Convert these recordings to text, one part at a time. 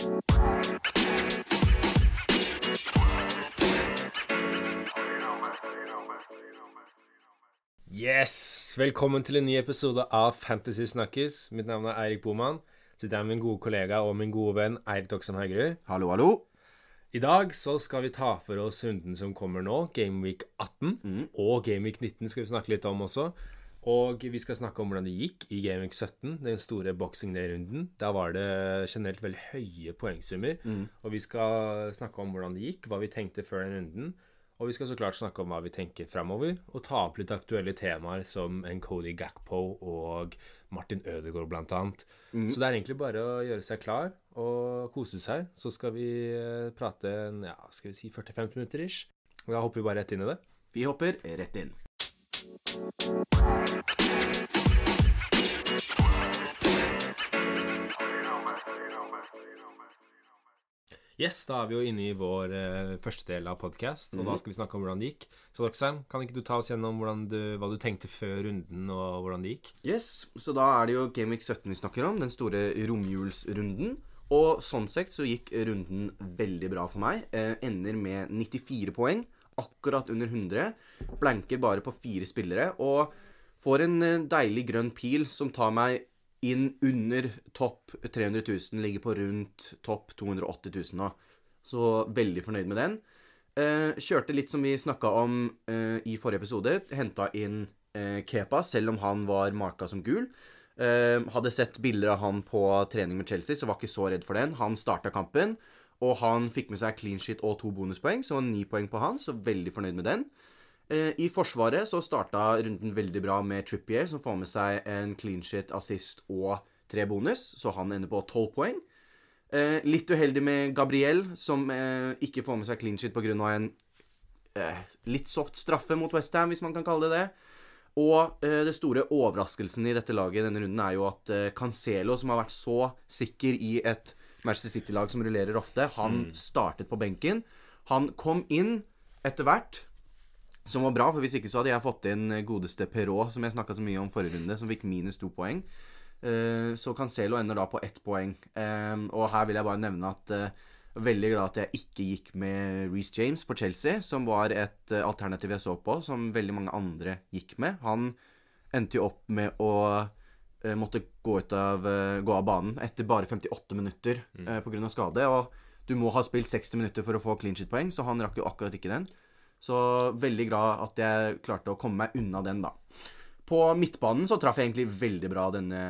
Yes! Velkommen til en ny episode av Fantasy Snakkes. Mitt navn er Eirik Boman. Sitter her med min gode kollega og min gode venn Eirik Doksam Haugerud. Hallo, hallo. I dag så skal vi ta for oss runden som kommer nå, Gameweek 18. Og Gameweek 19 skal vi snakke litt om også. Og vi skal snakke om hvordan det gikk i Gameweek 17, den store boxing day-runden. Da var det generelt veldig høye poengsummer. Og vi skal snakke om hvordan det gikk, hva vi tenkte før den runden. Og vi skal så klart snakke om hva vi tenker fremover, og ta opp litt aktuelle temaer som en Cody Gakpo og Martin Ødegaard, blant annet. Så det er egentlig bare å gjøre seg klar og kose seg. Så skal vi eh, prate en, ja, skal vi si 40-50 minutter ish. Og da hopper vi bare rett inn i det. Vi hopper rett inn. Yes, da er vi jo inne i vår eh, første del av podkast, og da skal vi snakke om hvordan det gikk. Så Doxheim, kan ikke du ta oss gjennom du, hva du tenkte før runden, og hvordan det gikk? Yes, så da er det jo Game Week 17 vi snakker om, den store romjulsrunden. Og sånn sett så gikk runden veldig bra for meg. Eh, ender med 94 poeng, akkurat under 100. Blanker bare på fire spillere, og får en eh, deilig grønn pil som tar meg inn under topp 300 000, ligger på rundt topp 280 000 nå. Så veldig fornøyd med den. Eh, kjørte litt som vi snakka om eh, i forrige episode. Henta inn Kepa, selv om han var marka som gul. Hadde sett bilder av han på trening med Chelsea, så var ikke så redd for den. Han starta kampen, og han fikk med seg clean shit og to bonuspoeng, så var ni poeng på han, så veldig fornøyd med den. Eh, I Forsvaret så starta runden veldig bra med Trippier, som får med seg en clean shit, assist og tre bonus, så han ender på tolv poeng. Eh, litt uheldig med Gabriel, som eh, ikke får med seg clean shit pga. en litt soft straffe mot Westham, hvis man kan kalle det det. Og eh, det store overraskelsen i dette laget denne runden er jo at eh, Cancelo, som har vært så sikker i et Manchester City-lag som rullerer ofte, han startet på benken. Han kom inn etter hvert, som var bra, for hvis ikke så hadde jeg fått inn godeste Perrault, som jeg snakka så mye om forrige runde, som fikk minus to poeng. Eh, så Cancelo ender da på ett poeng. Eh, og her vil jeg bare nevne at eh, veldig glad at jeg ikke gikk med Reece James på Chelsea, som var et eh, alternativ jeg så på, som veldig mange andre gikk med. Han endte jo opp med å eh, måtte gå, ut av, eh, gå av banen etter bare 58 minutter mm. eh, pga. skade. Og du må ha spilt 60 minutter for å få clean shit-poeng, så han rakk jo akkurat ikke den. Så veldig glad at jeg klarte å komme meg unna den, da. På midtbanen så traff jeg egentlig veldig bra denne,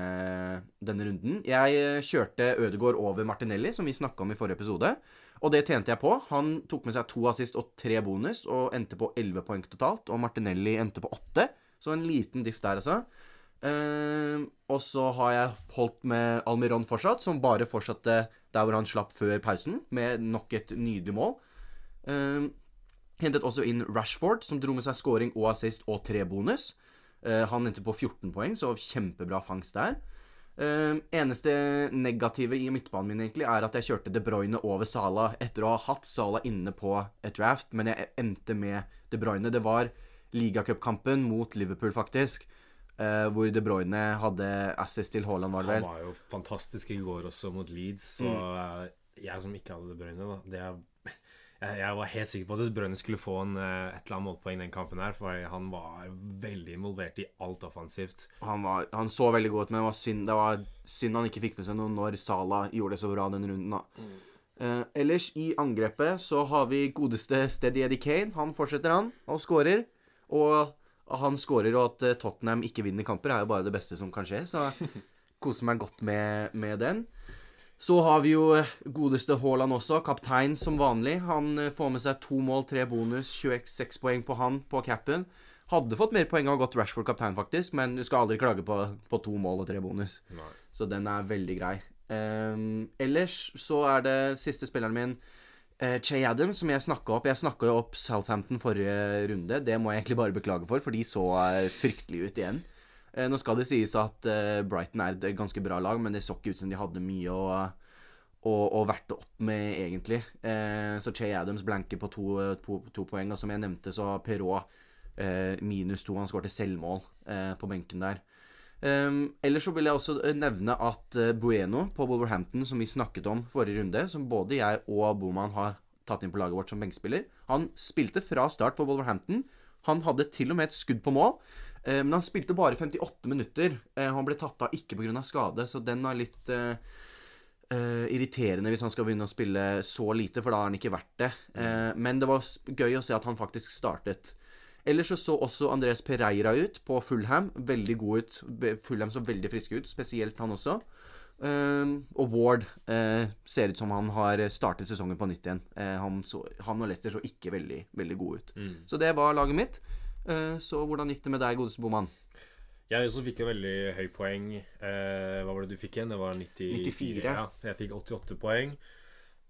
denne runden. Jeg eh, kjørte Ødegaard over Martinelli, som vi snakka om i forrige episode. Og det tjente jeg på. Han tok med seg to assist og tre bonus, og endte på 11 poeng totalt. Og Martinelli endte på 8, så en liten diff der, altså. Eh, og så har jeg holdt med Almiron fortsatt, som bare fortsatte der hvor han slapp før pausen, med nok et nydelig mål. Uh, hentet også inn Rashford, som dro med seg scoring og assist og tre bonus. Uh, han endte på 14 poeng, så kjempebra fangst der. Eneste negative i midtbanen min egentlig er at jeg kjørte De Bruyne over Sala etter å ha hatt Sala inne på et draft, men jeg endte med De Bruyne. Det var ligacupkampen mot Liverpool, faktisk, eh, hvor De Bruyne hadde assist til Haaland, var det vel? Han var jo fantastisk i går også mot Leeds, så eh, jeg som ikke hadde De Bruyne, da det er, jeg, jeg var helt sikker på at De Bruyne skulle få en, eh, et eller annet målpoeng den kampen her, for han var veldig involvert i alt offensivt. Han, var, han så veldig godt, men det var, synd, det var synd han ikke fikk med seg noe når Sala gjorde det så bra den runden, da. Eh, ellers i angrepet så har vi godeste Steady Eddie Kane. Han fortsetter, han, og skårer. Og han skårer, og at eh, Tottenham ikke vinner kamper, er jo bare det beste som kan skje. Så koser meg godt med, med den. Så har vi jo eh, godeste Haaland også, kaptein som vanlig. Han eh, får med seg to mål, tre bonus, 26 poeng på han på capen. Hadde fått mer poeng av godt Rashford kaptein, faktisk, men du skal aldri klage på, på to mål og tre bonus. Nei. Så den er veldig grei. Um, ellers så er det siste spilleren min, uh, Adams, som jeg snakka opp. Jeg snakka jo opp Southampton forrige runde. Det må jeg egentlig bare beklage for, for de så uh, fryktelig ut igjen. Uh, nå skal det sies at uh, Brighton er et ganske bra lag, men det så ikke ut som de hadde mye å, å, å verte opp med, egentlig. Eh, så Che Adams blanker på to, to, to poeng. Og som jeg nevnte, så har Perrault eh, minus to. Han skårte selvmål eh, på benken der. Um, ellers så vil jeg også eh, nevne at uh, Bueno på Wolverhampton, som vi snakket om forrige runde, som både jeg og Boman har tatt inn på laget vårt som benkspiller, han spilte fra start for Wolverhampton. Han hadde til og med et skudd på mål, uh, men han spilte bare 58 minutter. Uh, han ble tatt av ikke pga. skade, så den er litt irriterende hvis han skal begynne å spille så lite, for da har han ikke vært det. men det var gøy å se at han faktisk startet. Ellers så så også Andres Pereira ut på Fulham. Veldig god ut. Fulham så veldig friske ut, spesielt han også. Uh, og Ward uh, ser ut som han har startet sesongen på nytt igjen. Uh, han, så, han, og Leicester så ikke veldig, veldig gode ut. Mm. Så det var laget mitt. Eh, så hvordan gikk det med deg, godeste bomann? Jeg også fikk jo veldig høy poeng. hva var det du fikk igjen? Det var 90, 94. Ja, jeg fikk 88 poeng.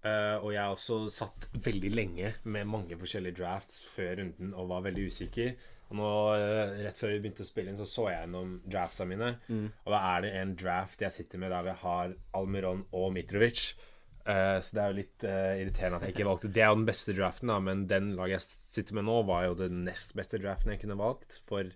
Uh, og jeg har også satt veldig lenge med mange forskjellige drafts før runden og var veldig usikker. Og nå, uh, rett før vi begynte å spille inn, så så jeg gjennom draftsa mine. Mm. Og da er det en draft jeg sitter med der vi har Almiron og Mitrovic. Uh, så det er jo litt irriterende at jeg ikke valgte Det er jo den beste draften, da, men den laget jeg sitter med nå, var jo den nest beste draften jeg kunne valgt for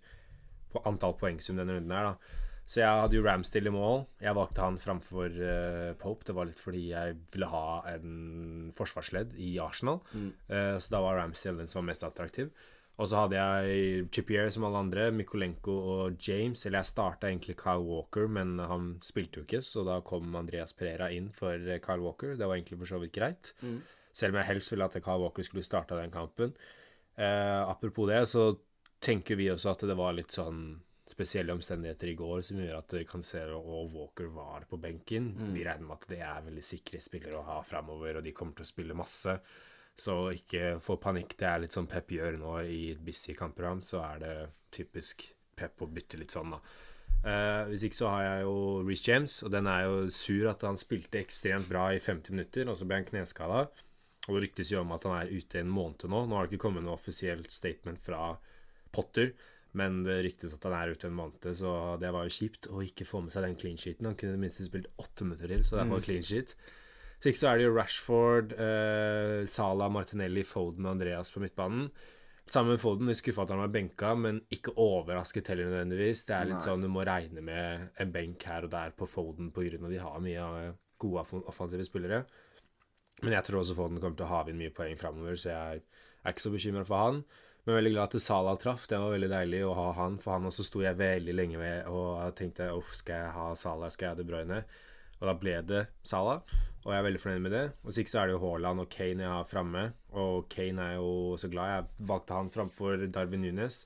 på antall poengsum denne runden her, da. Så jeg hadde jo Ramsdale i mål. Jeg valgte han framfor uh, Pope. Det var litt fordi jeg ville ha en forsvarsledd i Arsenal. Mm. Uh, så da var Ramsdale den som var mest attraktiv. Og så hadde jeg Chippier som alle andre, Mikolenko og James. Eller jeg starta egentlig Kyle Walker, men han spilte jo ikke, så da kom Andreas Pereira inn for Kyle Walker. Det var egentlig for så vidt greit. Mm. Selv om jeg helst ville at Kyle Walker skulle starta den kampen. Uh, apropos det, så tenker vi også at det var litt sånn spesielle omstendigheter i går som gjør at Cancelo og Walker var på benken. Mm. Vi regner med at det er veldig sikre spillere å ha framover, og de kommer til å spille masse. Så ikke få panikk. Det er litt sånn Pep gjør nå i et busy kampprogram, så er det typisk Pep å bytte litt sånn, da. Uh, hvis ikke så har jeg jo Reece James, og den er jo sur at han spilte ekstremt bra i 50 minutter, og så ble han kneskada. Og det ryktes jo om at han er ute en måned nå. Nå har det ikke kommet noe offisielt statement fra Potter. Men det ryktes at han er ute en måned, så det var jo kjipt å ikke få med seg den clean sheeten. Han kunne i det minste spilt åtte minutter til, så det var mm. clean sheet. Så ikke så er det jo Rashford, eh, Salah, Martinelli, Foden og Andreas på midtbanen. Sammen med Foden. Vi skuffa at han var benka, men ikke overrasket heller nødvendigvis. Det er litt Nei. sånn du må regne med en benk her og der på Foden pga. at de har mye gode offensive spillere. Men jeg tror også Foden kommer til å ha inn mye poeng framover, så jeg er ikke så bekymra for han. Men veldig glad at Salah traff. Det var veldig deilig å ha han, for han også sto jeg veldig lenge ved og tenkte uff, skal jeg ha Salah, skal jeg ha De Bruyne? Og da ble det Salah, og jeg er veldig fornøyd med det. Og så ikke så er det jo Haaland og Kane jeg har framme, og Kane er jo så glad. Jeg valgte han framfor Darwin Nunes.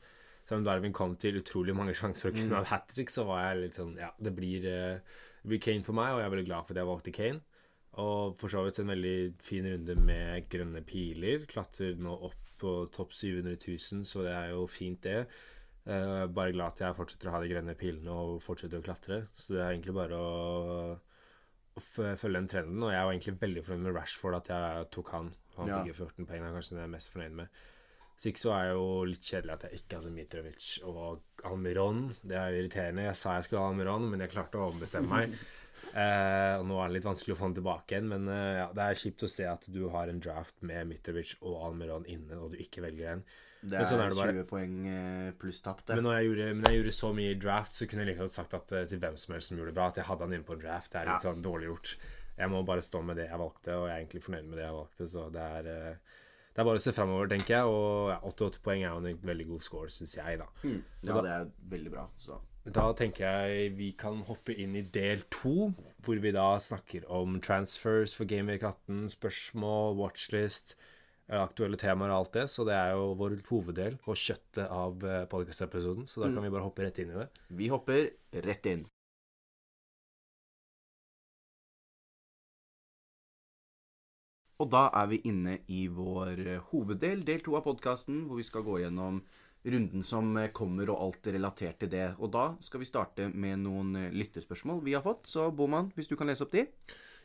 Selv om Darwin kom til utrolig mange sjanser å kunne mm. ha hat trick, så var jeg litt sånn Ja, det blir, uh, det blir Kane for meg, og jeg er veldig glad for at jeg valgte Kane. Og for så vidt en veldig fin runde med grønne piler. Klatrer nå opp på topp 700 000, så det er jo fint, det. Uh, bare glad at jeg fortsetter å ha de grønne pilene og fortsetter å klatre. Så det er egentlig bare å, å følge den trenden. Og jeg var egentlig veldig fornøyd med Rashford, at jeg tok han. Han fikk 14 poeng, det er kanskje den jeg er mest fornøyd med. Så ikke så er det jo litt kjedelig at jeg ikke hadde Mitrovic og Almiron. Det er jo irriterende. Jeg sa jeg skulle ha Almiron, men jeg klarte å ombestemme meg. Eh, og nå er det litt vanskelig å få den tilbake igjen, men eh, ja, det er kjipt å se at du har en draft med Mitrovic og Almeron inne, og du ikke velger en. Det er, sånn er det 20 poeng eh, pluss tapt, det. Men når jeg, gjorde, når jeg gjorde så mye draft, så kunne jeg like godt sagt at, til hvem som helst som gjorde det bra, at jeg hadde han inne på en draft. Det er litt ja. sånn dårlig gjort. Jeg må bare stå med det jeg valgte, og jeg er egentlig fornøyd med det jeg valgte, så det er det er bare å se framover, tenker jeg. Og ja, 88 poeng er jo en veldig god score, syns jeg, da. Mm. Ja, det er veldig bra. Så. Da tenker jeg vi kan hoppe inn i del to, hvor vi da snakker om transfers for Gameweek 18, spørsmål, watchlist, eh, aktuelle temaer og alt det. Så det er jo vår hoveddel og kjøttet av eh, podcast-episoden. Så da kan mm. vi bare hoppe rett inn i det. Vi hopper rett inn. Og da er vi inne i vår eh, hoveddel, del to av podkasten, hvor vi skal gå gjennom runden som eh, kommer, og alt relatert til det. Og da skal vi starte med noen eh, lyttespørsmål vi har fått. Så Boman, hvis du kan lese opp de?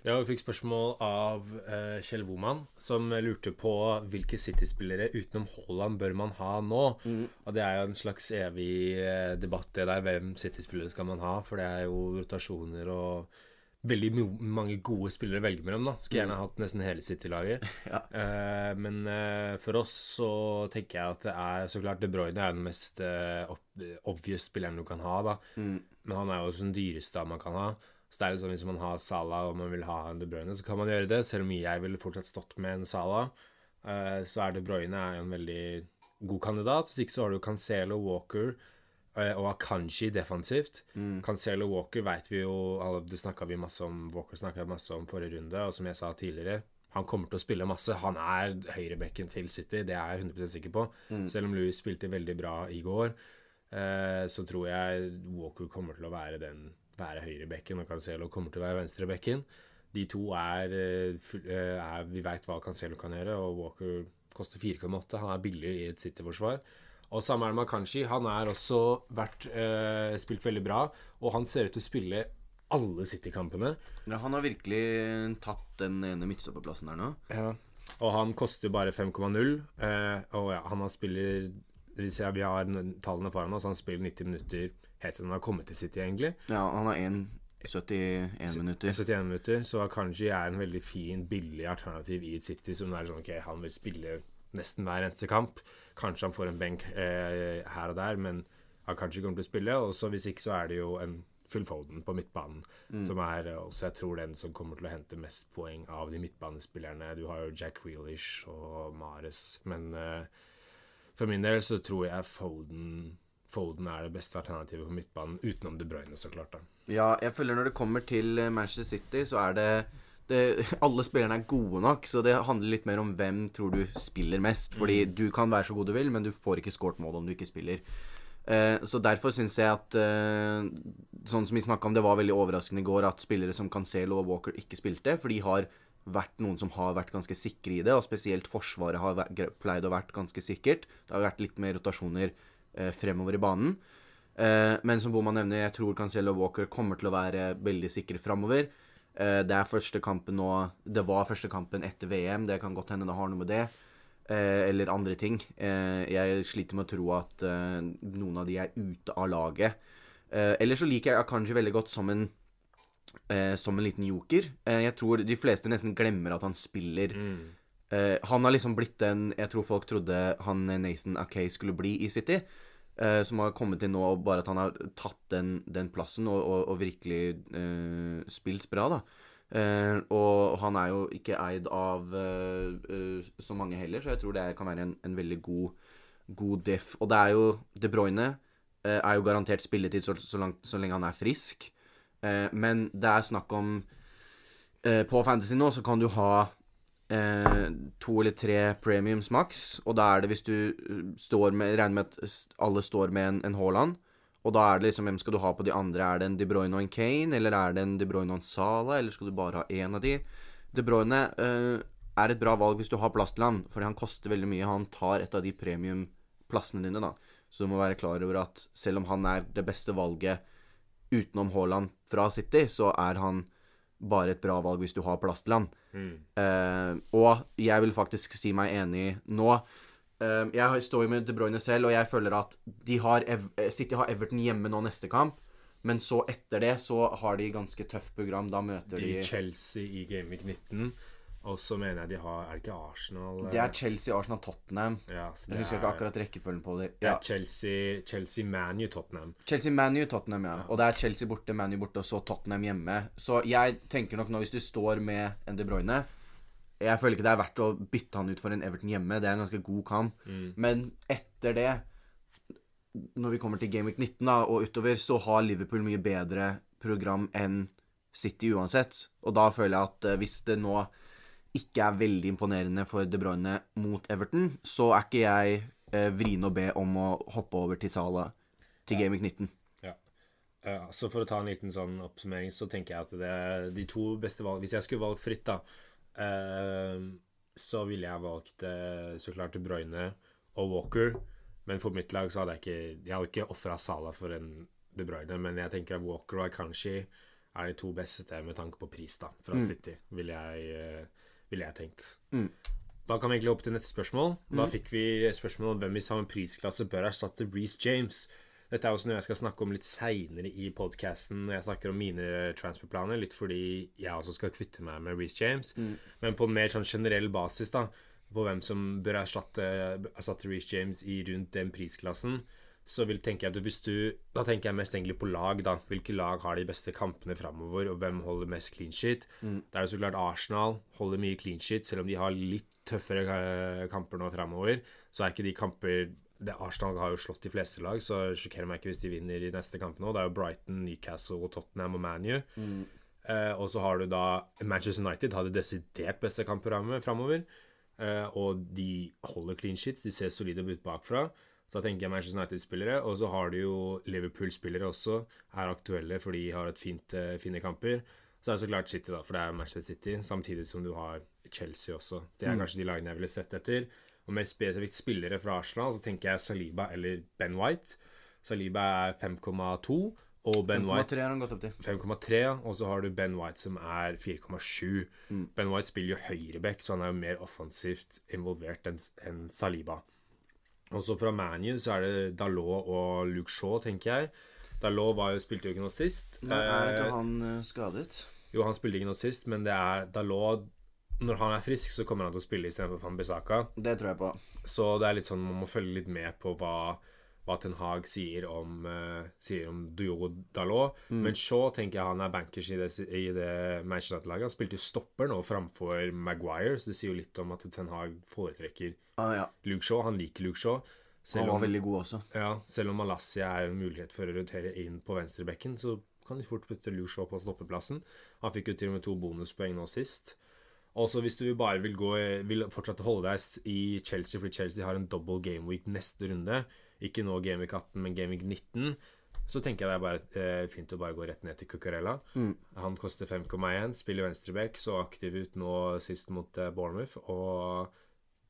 Ja, vi fikk spørsmål av eh, Kjell Boman, som lurte på hvilke City-spillere utenom Haaland bør man ha nå. Mm. Og det er jo en slags evig uh, debatt, det der. Hvem City-spillere skal man ha? For det er jo rotasjoner og veldig mange gode spillere å velge mellom. da Skulle gjerne hatt nesten hele City-laget. Ja. uh, men uh, for oss så tenker jeg at det er så klart De Bruyne er den mest uh, obvious spilleren du kan ha. da Mm. Men han er jo også den dyreste man kan ha. Så det er liksom, Hvis man har Salah og man vil ha en De Bruyne, så kan man gjøre det. Selv om jeg ville fortsatt stått med en Salah, så er De Bruyne er en veldig god kandidat. Hvis ikke så har du Cancelo, Walker eh, og kanskje defensivt. Cancelo Walker vet vi jo Det snakka vi masse om Walker snakka masse om forrige runde, og som jeg sa tidligere han kommer til å spille masse. Han er høyrebekken til City, det er jeg 100% sikker på. Selv om Louis spilte veldig bra i går, eh, så tror jeg Walker kommer til å være den være høyrebekken, og Cancelo kommer til å være venstrebekken. De to er, eh, eh, er Vi veit hva Cancelo kan gjøre, og Walker koster 4,8. Han er billig i et City-forsvar. Og Samuel Makanshi. Han er også vært eh, spilt veldig bra, og han ser ut til å spille alle City-kampene. Ja, han har virkelig tatt den ene midtstopperplassen der nå. Ja. Og han koster bare 5,0. Eh, og ja, han har spiller Hvis jeg, vi har tallene foran oss, han spiller 90 minutter helt siden han har kommet til City, egentlig. Ja, han har 71 minutter. 71 minutter, så Akanji er en veldig fin, billig alternativ i City som er sånn ok, han vil spille nesten hver eneste kamp. Kanskje han får en benk eh, her og der, men han kanskje kommer til å spille. Og så hvis ikke, så er det jo en Phil Foden på midtbanen, som er eh, også jeg tror den som kommer til å hente mest poeng av de midtbanespillerne. Du har jo Jack Grealish og Mares, men eh, for min del så tror jeg Foden Foden er det beste alternativet på midtbanen, utenom De Bruyne, så klart. da. Ja, jeg føler når det kommer til eh, Manchester City, så er det, det Alle spillerne er gode nok, så det handler litt mer om hvem tror du spiller mest. Fordi du kan være så god du vil, men du får ikke scoret mål om du ikke spiller. Eh, så derfor syns jeg at eh, Sånn som vi snakka om, det var veldig overraskende i går at spillere som Cancelo og Walker ikke spilte, for de har vært noen som har vært ganske sikre i det, og spesielt Forsvaret har vært, pleid å vært ganske sikkert. Det har vært litt mer rotasjoner eh, fremover i banen. Eh, men som Boman nevner, jeg tror Cancelo og Walker kommer til å være veldig sikre framover. Eh, det er første kampen nå Det var første kampen etter VM. Det kan godt hende det har noe med det. Eh, eller andre ting. Eh, jeg sliter med å tro at noen av de er ute av laget. Eller så liker jeg Akanji veldig godt som en som en liten joker. Jeg tror de fleste nesten glemmer at han spiller. Eh, han har liksom blitt den jeg tror folk trodde han Nathan Akay skulle bli i City. Eh, som har kommet til nå, og bare at han har tatt den, den plassen og, og, og virkelig eh, spilt bra, da. Eh, og han er jo ikke eid av så mange heller, så jeg tror det kan være en, en veldig god, god diff. Og det er jo De Bruyne er jo garantert spilletid så, så, langt, så lenge han er frisk. Men det er snakk om På Fantasy nå så kan du ha eh, to eller tre premiums maks, og da er det hvis du eh, står med Regner med at alle står med en, en Haaland, og da er det liksom Hvem skal du ha på de andre? Er det en De Bruyne og en Kane, eller er det en De Bruyne og en Sala? eller skal du bare ha én av de? De Bruyne eh, er et bra valg hvis du har plass til han, fordi han koster veldig mye. Han tar et av de premiumplassene dine, da. Så du må være klar over at selv om han er det beste valget utenom Haaland fra City, så er han bare et bra valg hvis du har plass til han. Eh, og jeg vil faktisk si meg enig nå. Eh, jeg står jo med De Bruyne selv, og jeg føler at de har Ev eh, City har Everton hjemme nå neste kamp. Men så etter det så har de ganske tøft program. Da møter De de Chelsea i Gameweek 19. Og så mener jeg de har Er det ikke Arsenal? Det er Chelsea, Arsenal, Tottenham. ja, Jeg husker er, ikke akkurat rekkefølgen på det. Det Ja. er Chelsea, Chelsea Manu, Tottenham. Chelsea, ManU, Tottenham, ja. Og det er Chelsea borte, ManU borte, og så Tottenham hjemme. Så jeg tenker nok nå, hvis du står med en De Bruyne Jeg føler ikke det er verdt å bytte han ut for en Everton hjemme. Det er en ganske god kamp. Men etter det, når vi kommer til Game Week 19 da, og utover, så har Liverpool mye bedre program enn City uansett. Og da føler jeg at eh, hvis det nå ikke er veldig imponerende for De Bruyne mot Everton, så er ikke jeg eh, vrien å be om å hoppe over til Sala til Game Week 19. Ja. Ja, så for å ta en liten sånn oppsummering, så tenker jeg at det er de to beste valg Hvis jeg skulle valgt fritt, da, eh, så ville jeg valgt eh, så klart De Bruyne og Walker. Men for mitt lag så hadde jeg ikke Jeg hadde ikke ofra Sala for en De Bruyne, men jeg tenker at Walker og Akanshi er de to beste med tanke på pris, da, fra City, vil jeg, eh, ville jeg tenkt. Mm. Da kan vi egentlig opp til neste spørsmål. Da fikk vi spørsmål om hvem i samme prisklasse bør erstatte Reece James. Dette er også noe jeg skal snakke om litt seinere i podkasten når jeg snakker om mine transferplaner, litt fordi jeg også skal kvitte meg med Reece James. Men på en mer sånn generell basis, da, på hvem som bør erstatte, erstatte Reece James i rundt den prisklassen, så vil tenke jeg at hvis du Da tenker jeg mest egentlig på lag, da. Hvilke lag har de beste kampene framover, og hvem holder mest clean sheet? Det er jo så klart Arsenal holder mye clean shit, selv om de har litt tøffere eh, kamper nå framover. Så er ikke de kamper det Arsenal har jo slått de fleste lag, så sjokkerer meg ikke hvis de vinner i neste kamp nå. Det er jo Brighton, Newcastle, og Tottenham og ManU. Eh, og så har du da Manchester United har det desidert beste kampprogrammet framover. Eh, og de holder clean shits, de ser solide ut bakfra. Så da tenker jeg Manchester United-spillere. Og så har du jo Liverpool-spillere også, er aktuelle fordi de har et fint, eh, fine kamper. Så er det så klart City, da, for det er Manchester City, samtidig som du har Chelsea også. Det er kanskje de lagene jeg ville sett etter. Og mer spesifikt spillere fra Arsenal, så tenker jeg Saliba eller Ben White. Saliba er 5,2, og Ben White 5,3 har han gått opp til. 5,3, og så har du Ben White som er 4,7. Ben White spiller jo høyreback, så han er jo mer offensivt involvert enn Saliba. Og så fra ManU så er det Dalot og Luke Shaw, tenker jeg. Dalot var jo, spilte jo ikke noe sist. Men er Eh, ikke han eh, skadet? jo, han spilte ikke noe sist, men det er Dalot Når han er frisk, så kommer han til å spille istedenfor Van Bissaka. Det tror jeg på. Så det er litt sånn man må følge litt med på hva, hva Ten Hag sier om, uh, sier om Diogo Dalot. Men Shaw tenker jeg han er bankers i det, i det Manchester United-laget. Han spilte jo stopper nå framfor Maguire, så det sier jo litt om at Ten Hag foretrekker Ah, ja. Luke Shaw. Han liker Luke Shaw. Han var om, veldig god også. ja, selv om Malassia er en mulighet for å rotere inn på venstrebekken, så kan de fort putte Luke Shaw på stoppeplassen. Han fikk jo til og med to bonuspoeng nå sist. Også hvis du bare vil, gå, vil fortsatt holde deg i Chelsea, fordi Chelsea har en double gameweek neste runde, ikke nå gameweek 18, men gameweek 19, så tenker jeg det er bare eh, fint å bare gå rett ned til Cucurella. Han koster 5,1, spiller venstreback, så aktiv ut nå sist mot eh, Bournemouth, og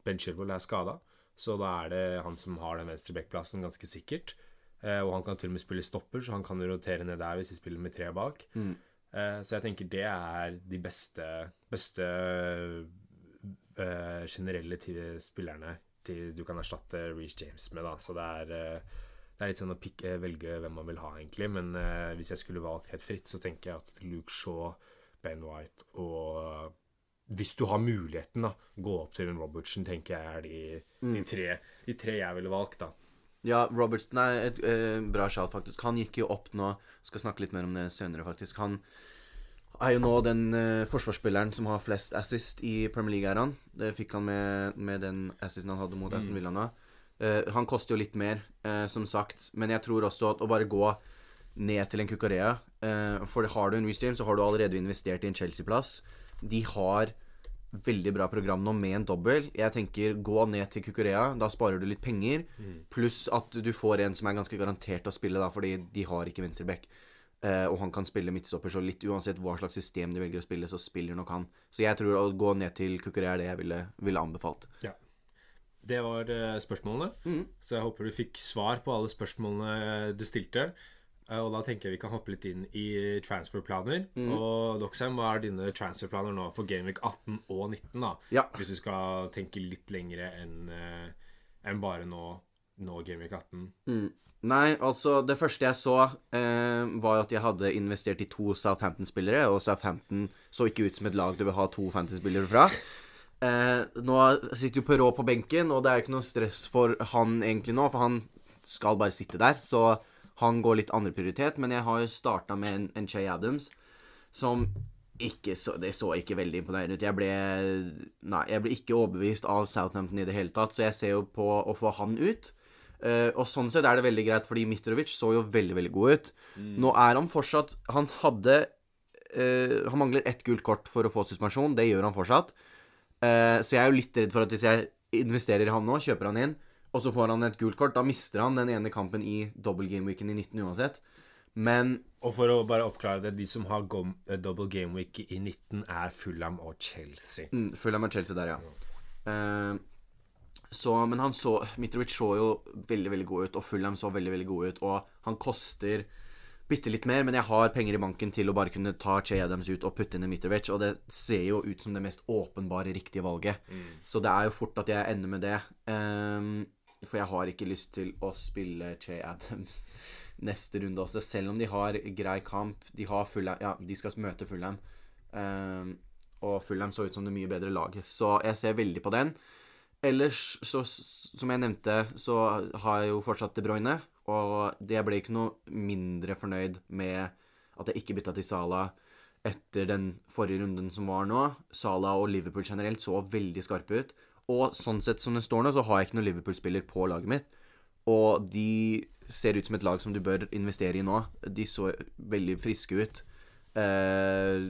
Ben Chilwell er skada. Så da er det han som har den venstrebackplassen, ganske sikkert. Eh, og han kan til og med spille stopper, så han kan rotere ned der hvis de spiller med tre bak. Eh, så jeg tenker det er de beste, beste eh, generelle spillerne til du kan erstatte Reece James med, da. Så det er, eh, det er litt sånn å pikke, velge hvem man vil ha, egentlig. Men eh, hvis jeg skulle valgt helt fritt, så tenker jeg at Luke Shaw, Ben White og hvis du har muligheten, da, gå opp til en Robertson, tenker jeg er de, de, tre, de tre jeg ville valgt, da. Ja, Robertson er et eh, bra sjal, faktisk. Han gikk jo opp nå. Skal snakke litt mer om det senere, faktisk. Han er jo nå den uh, forsvarsspilleren som har flest assist i Premier League-æraen. Det fikk han med, med den assisten han hadde mot Aston Villa nå. Eh, han koster jo litt mer, uh, som sagt, men jeg tror også at å bare gå ned til en eh, For har du en Restream, så har du allerede investert i en Chelsea-plass. De har veldig bra program nå med en dobbel. Jeg tenker gå ned til Kukurea. Da sparer du litt penger. Pluss at du får en som er ganske garantert å spille, da, fordi de har ikke venstreback. Eh, og han kan spille midtstopper, så litt uansett hva slags system de velger å spille, så spiller nok han. Så jeg tror å gå ned til Kukuré er det jeg ville, ville anbefalt. Ja. Det var eh, spørsmålene. Så jeg håper du fikk svar på alle spørsmålene du stilte. Eh, og da tenker jeg vi kan hoppe litt inn i transferplaner. Og Doxham, hva er dine transferplaner nå for Gameweek 18 og 19? da? Ja. Hvis du skal tenke litt lengre enn eh, enn bare nå, nå Gameweek 18. Nei, altså Det første jeg så, eh, var at jeg hadde investert i to Southampton-spillere, og Southampton så ikke ut som et lag du vil ha to fantasy-spillere fra. Eh, nå sitter jo Perrault på benken, og det er jo ikke noe stress for han egentlig nå, for han skal bare sitte der, så han går litt andre prioritet. Men jeg har jo starta med en, en Che Adams, som ikke så, Det så ikke veldig imponerende ut. Jeg ble Nei, jeg ble ikke overbevist av Southampton i det hele tatt, så jeg ser jo på å få han ut. Eh, og sånn sett er det veldig greit, fordi Mitrovic så jo veldig, veldig god ut. Nå er han fortsatt Han hadde Uh, Han mangler ett gult kort for å få suspensjon. Det gjør han fortsatt. Uh, så jeg er jo litt redd for at hvis jeg investerer i han nå, kjøper han inn, og så får han et gult kort, da mister han den ene kampen i double game-weeken i 19 uansett. Men Og for å bare oppklare det, de som har double game week i 19, er Fulham og Chelsea. Mm, Fulham og Chelsea der, ja. Eh, så, men han så Mitrovic så jo veldig veldig god ut, og Fulham så veldig veldig god ut. Og han koster bitte litt mer, men jeg har penger i banken til å bare kunne ta Che Adams ut og putte inn i Mitrovic, og det ser jo ut som det mest åpenbare riktige valget. Så det er jo fort at jeg ender med det. Um, for jeg har ikke lyst til å spille Che Adams neste runde også, selv om de har grei kamp. De har Fulham Ja, de skal møte Fulham. Um, og Fulham så ut som det mye bedre laget, så jeg ser veldig på den. Ellers, så, som jeg nevnte, så har jeg jo fortsatt De Bruyne. Og jeg ble ikke noe mindre fornøyd med at jeg ikke bytta til Sala etter den forrige runden som var nå. Sala og Liverpool generelt så veldig skarpe ut. Og sånn sett som det står nå, så har jeg ikke noen Liverpool-spiller på laget mitt. Og de ser ut som et lag som du bør investere i nå. De så veldig friske ut. Eh,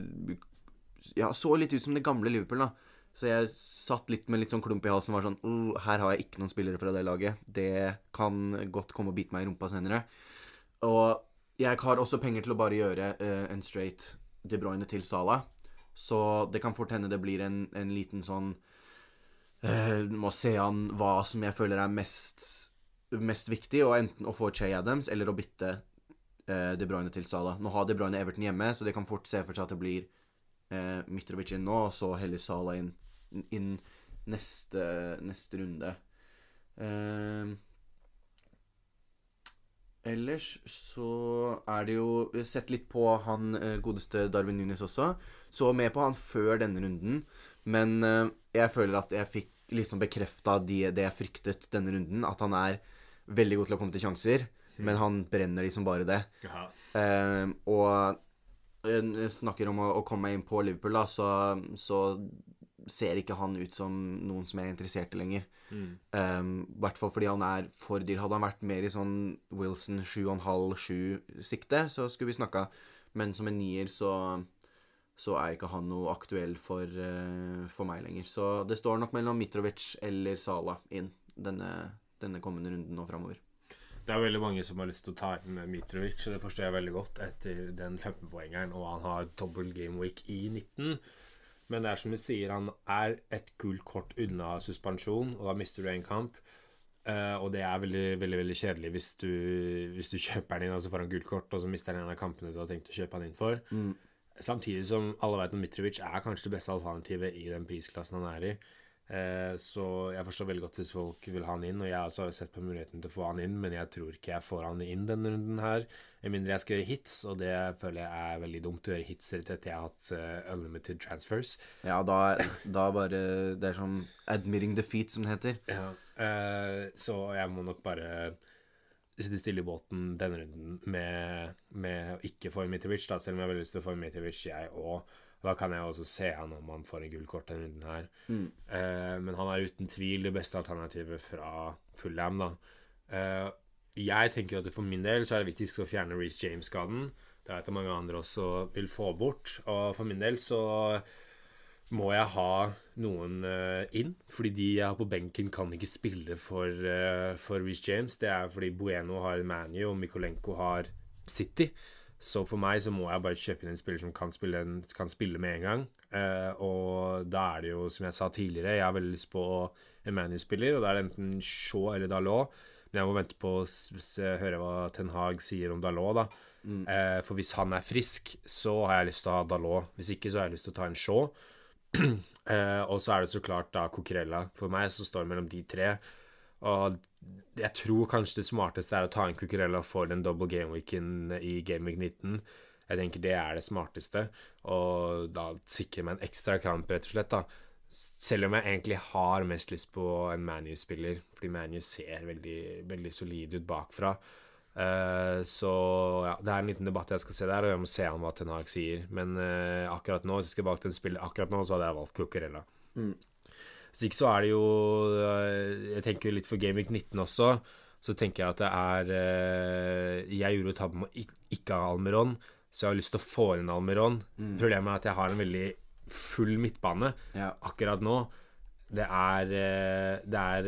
ja, så litt ut som det gamle Liverpool, da. Så jeg satt litt med litt sånn klump i halsen og var sånn oh, Her har jeg ikke noen spillere fra det laget. Det kan godt komme og bite meg i rumpa senere. Og jeg har også penger til å bare gjøre uh, en straight De Bruyne til Sala. Så det kan fort hende det blir en, en liten sånn uh, Må se an hva som jeg føler er mest, mest viktig, og enten å få Che Adams eller å bytte uh, De Bruyne til Sala. Nå har De Bruyne Everton hjemme, så det kan fort se for seg at det blir uh, Mitrovic inn nå, og så heller Sala inn inn neste, neste runde. Uh, ellers så er det jo Sett litt på han uh, godeste Darwin Nunes også. Så med på han før denne runden, men uh, jeg føler at jeg fikk liksom bekrefta det jeg fryktet denne runden. At han er veldig god til å komme til sjanser, mm. men han brenner de som bare det. Uh, og jeg snakker om å, å, komme meg inn på Liverpool, da, så, så ser ikke han ut som noen som er interessert i lenger. I mm. um, hvert fall fordi han er for dyr. Hadde han vært mer i sånn Wilson 7,5-7-sikte, så skulle vi snakka. Men som en nier så, så er ikke han noe aktuell for, uh, for, meg lenger. Så det står nok mellom Mitrovic eller Sala inn denne, denne kommende runden og framover. Det er veldig mange som har lyst til å ta inn Mitrovic, og det forstår jeg veldig godt etter den 15-poengeren, og han har dobbel game week i 19. Men det er som du sier, han er et gult kort unna suspensjon, og da mister du en kamp. Uh, og det er veldig veldig, veldig kjedelig hvis du, hvis du kjøper den inn, altså får han gult kort, og så mister han en av kampene du har tenkt å kjøpe han inn for. Mm. Samtidig som alle vet at Mitrovic er kanskje det beste alternativet i den prisklassen han er i. Eh, så jeg forstår veldig godt hvis folk vil ha han inn, og jeg også har sett på muligheten til å få han inn, men jeg tror ikke jeg får han inn denne runden her, med mindre jeg skal gjøre hits, og det føler jeg er veldig dumt å gjøre hits etter jeg har hatt uh, unlimited transfers. Ja, da, da, bare Det er sånn admitting defeat, som det heter. Ja, uh, så jeg må nok bare sitte stille i båten denne runden med, med å ikke få Mitrovic, da, selv om jeg har veldig lyst til å få Mitrovic, jeg òg. Da kan jeg også se han om han får en gullkort denne runden her. Mm. Eh, men han er uten tvil det beste alternativet fra Fullham, da. Eh, jeg tenker at for min del så er det viktigst å fjerne Reece James-skaden. Det er det mange andre også vil få bort. Og for min del så må jeg ha noen uh, inn. Fordi de jeg har på benken, kan ikke spille for, uh, for Reece James. Det er fordi Bueno har Manu og Mikolenko har City. Så for meg så må jeg bare kjøpe inn en spiller som kan spille, kan spille med en gang. Eh, og da er det jo, som jeg sa tidligere, jeg har veldig lyst på en manuspiller, og da er det enten Shaw eller Dalot. Men jeg må vente på å høre hva Ten Hag sier om Dalot, da. Mm. Eh, for hvis han er frisk, så har jeg lyst til å ha Dalot. Hvis ikke, så har jeg lyst til å ta en Shaw. eh, og så er det så klart da Coquerella. For meg så står det mellom de tre. Og jeg tror kanskje det smarteste er å ta inn Cucurella for den double game-weeken i Game Week 19. Jeg tenker det er det smarteste, og da sikrer meg en ekstra kamp, rett og slett. da selv om jeg egentlig har mest lyst på en ManU-spiller, fordi ManU ser veldig, veldig solid ut bakfra. Uh, så ja, det er en liten debatt jeg skal se der, og jeg må se an hva Ten Hag sier. Men uh, akkurat nå, hvis jeg skulle valgt en spiller akkurat nå, så hadde jeg valgt Cucurella. Mm. Hvis ikke så er det jo eh, Jeg tenker litt for Gameweek 19 også. Så tenker jeg at det er eh, Jeg gjorde tabben med ikke ha Almeron, så jeg har lyst til å få inn Almeron. Mm. Problemet er at jeg har en veldig full midtbane ja. akkurat nå. Det er, eh, det er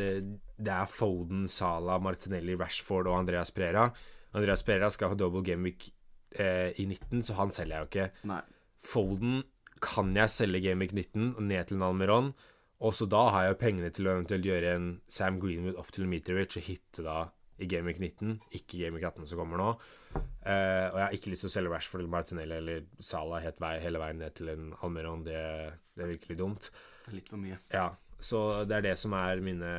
Det er Foden, Sala, Martinelli, Rashford og Andreas Prera. Andreas Prera skal ha double gameweek eh, i 19, så han selger jeg jo ikke. Nei. Foden kan jeg selge gameweek 19 og ned til en Almeron. Og så da har jeg jo pengene til å eventuelt gjøre en Sam Greenwood opp til Meteorwich og hitte da i Gamic 19, ikke Gamic 18 som kommer nå. Uh, og jeg har ikke lyst til å selge Rashford eller Martinelli eller Salah helt vei, hele veien ned til en Almeron. Det, det, er virkelig dumt. Det er litt for mye. Ja. Så det er det som er mine,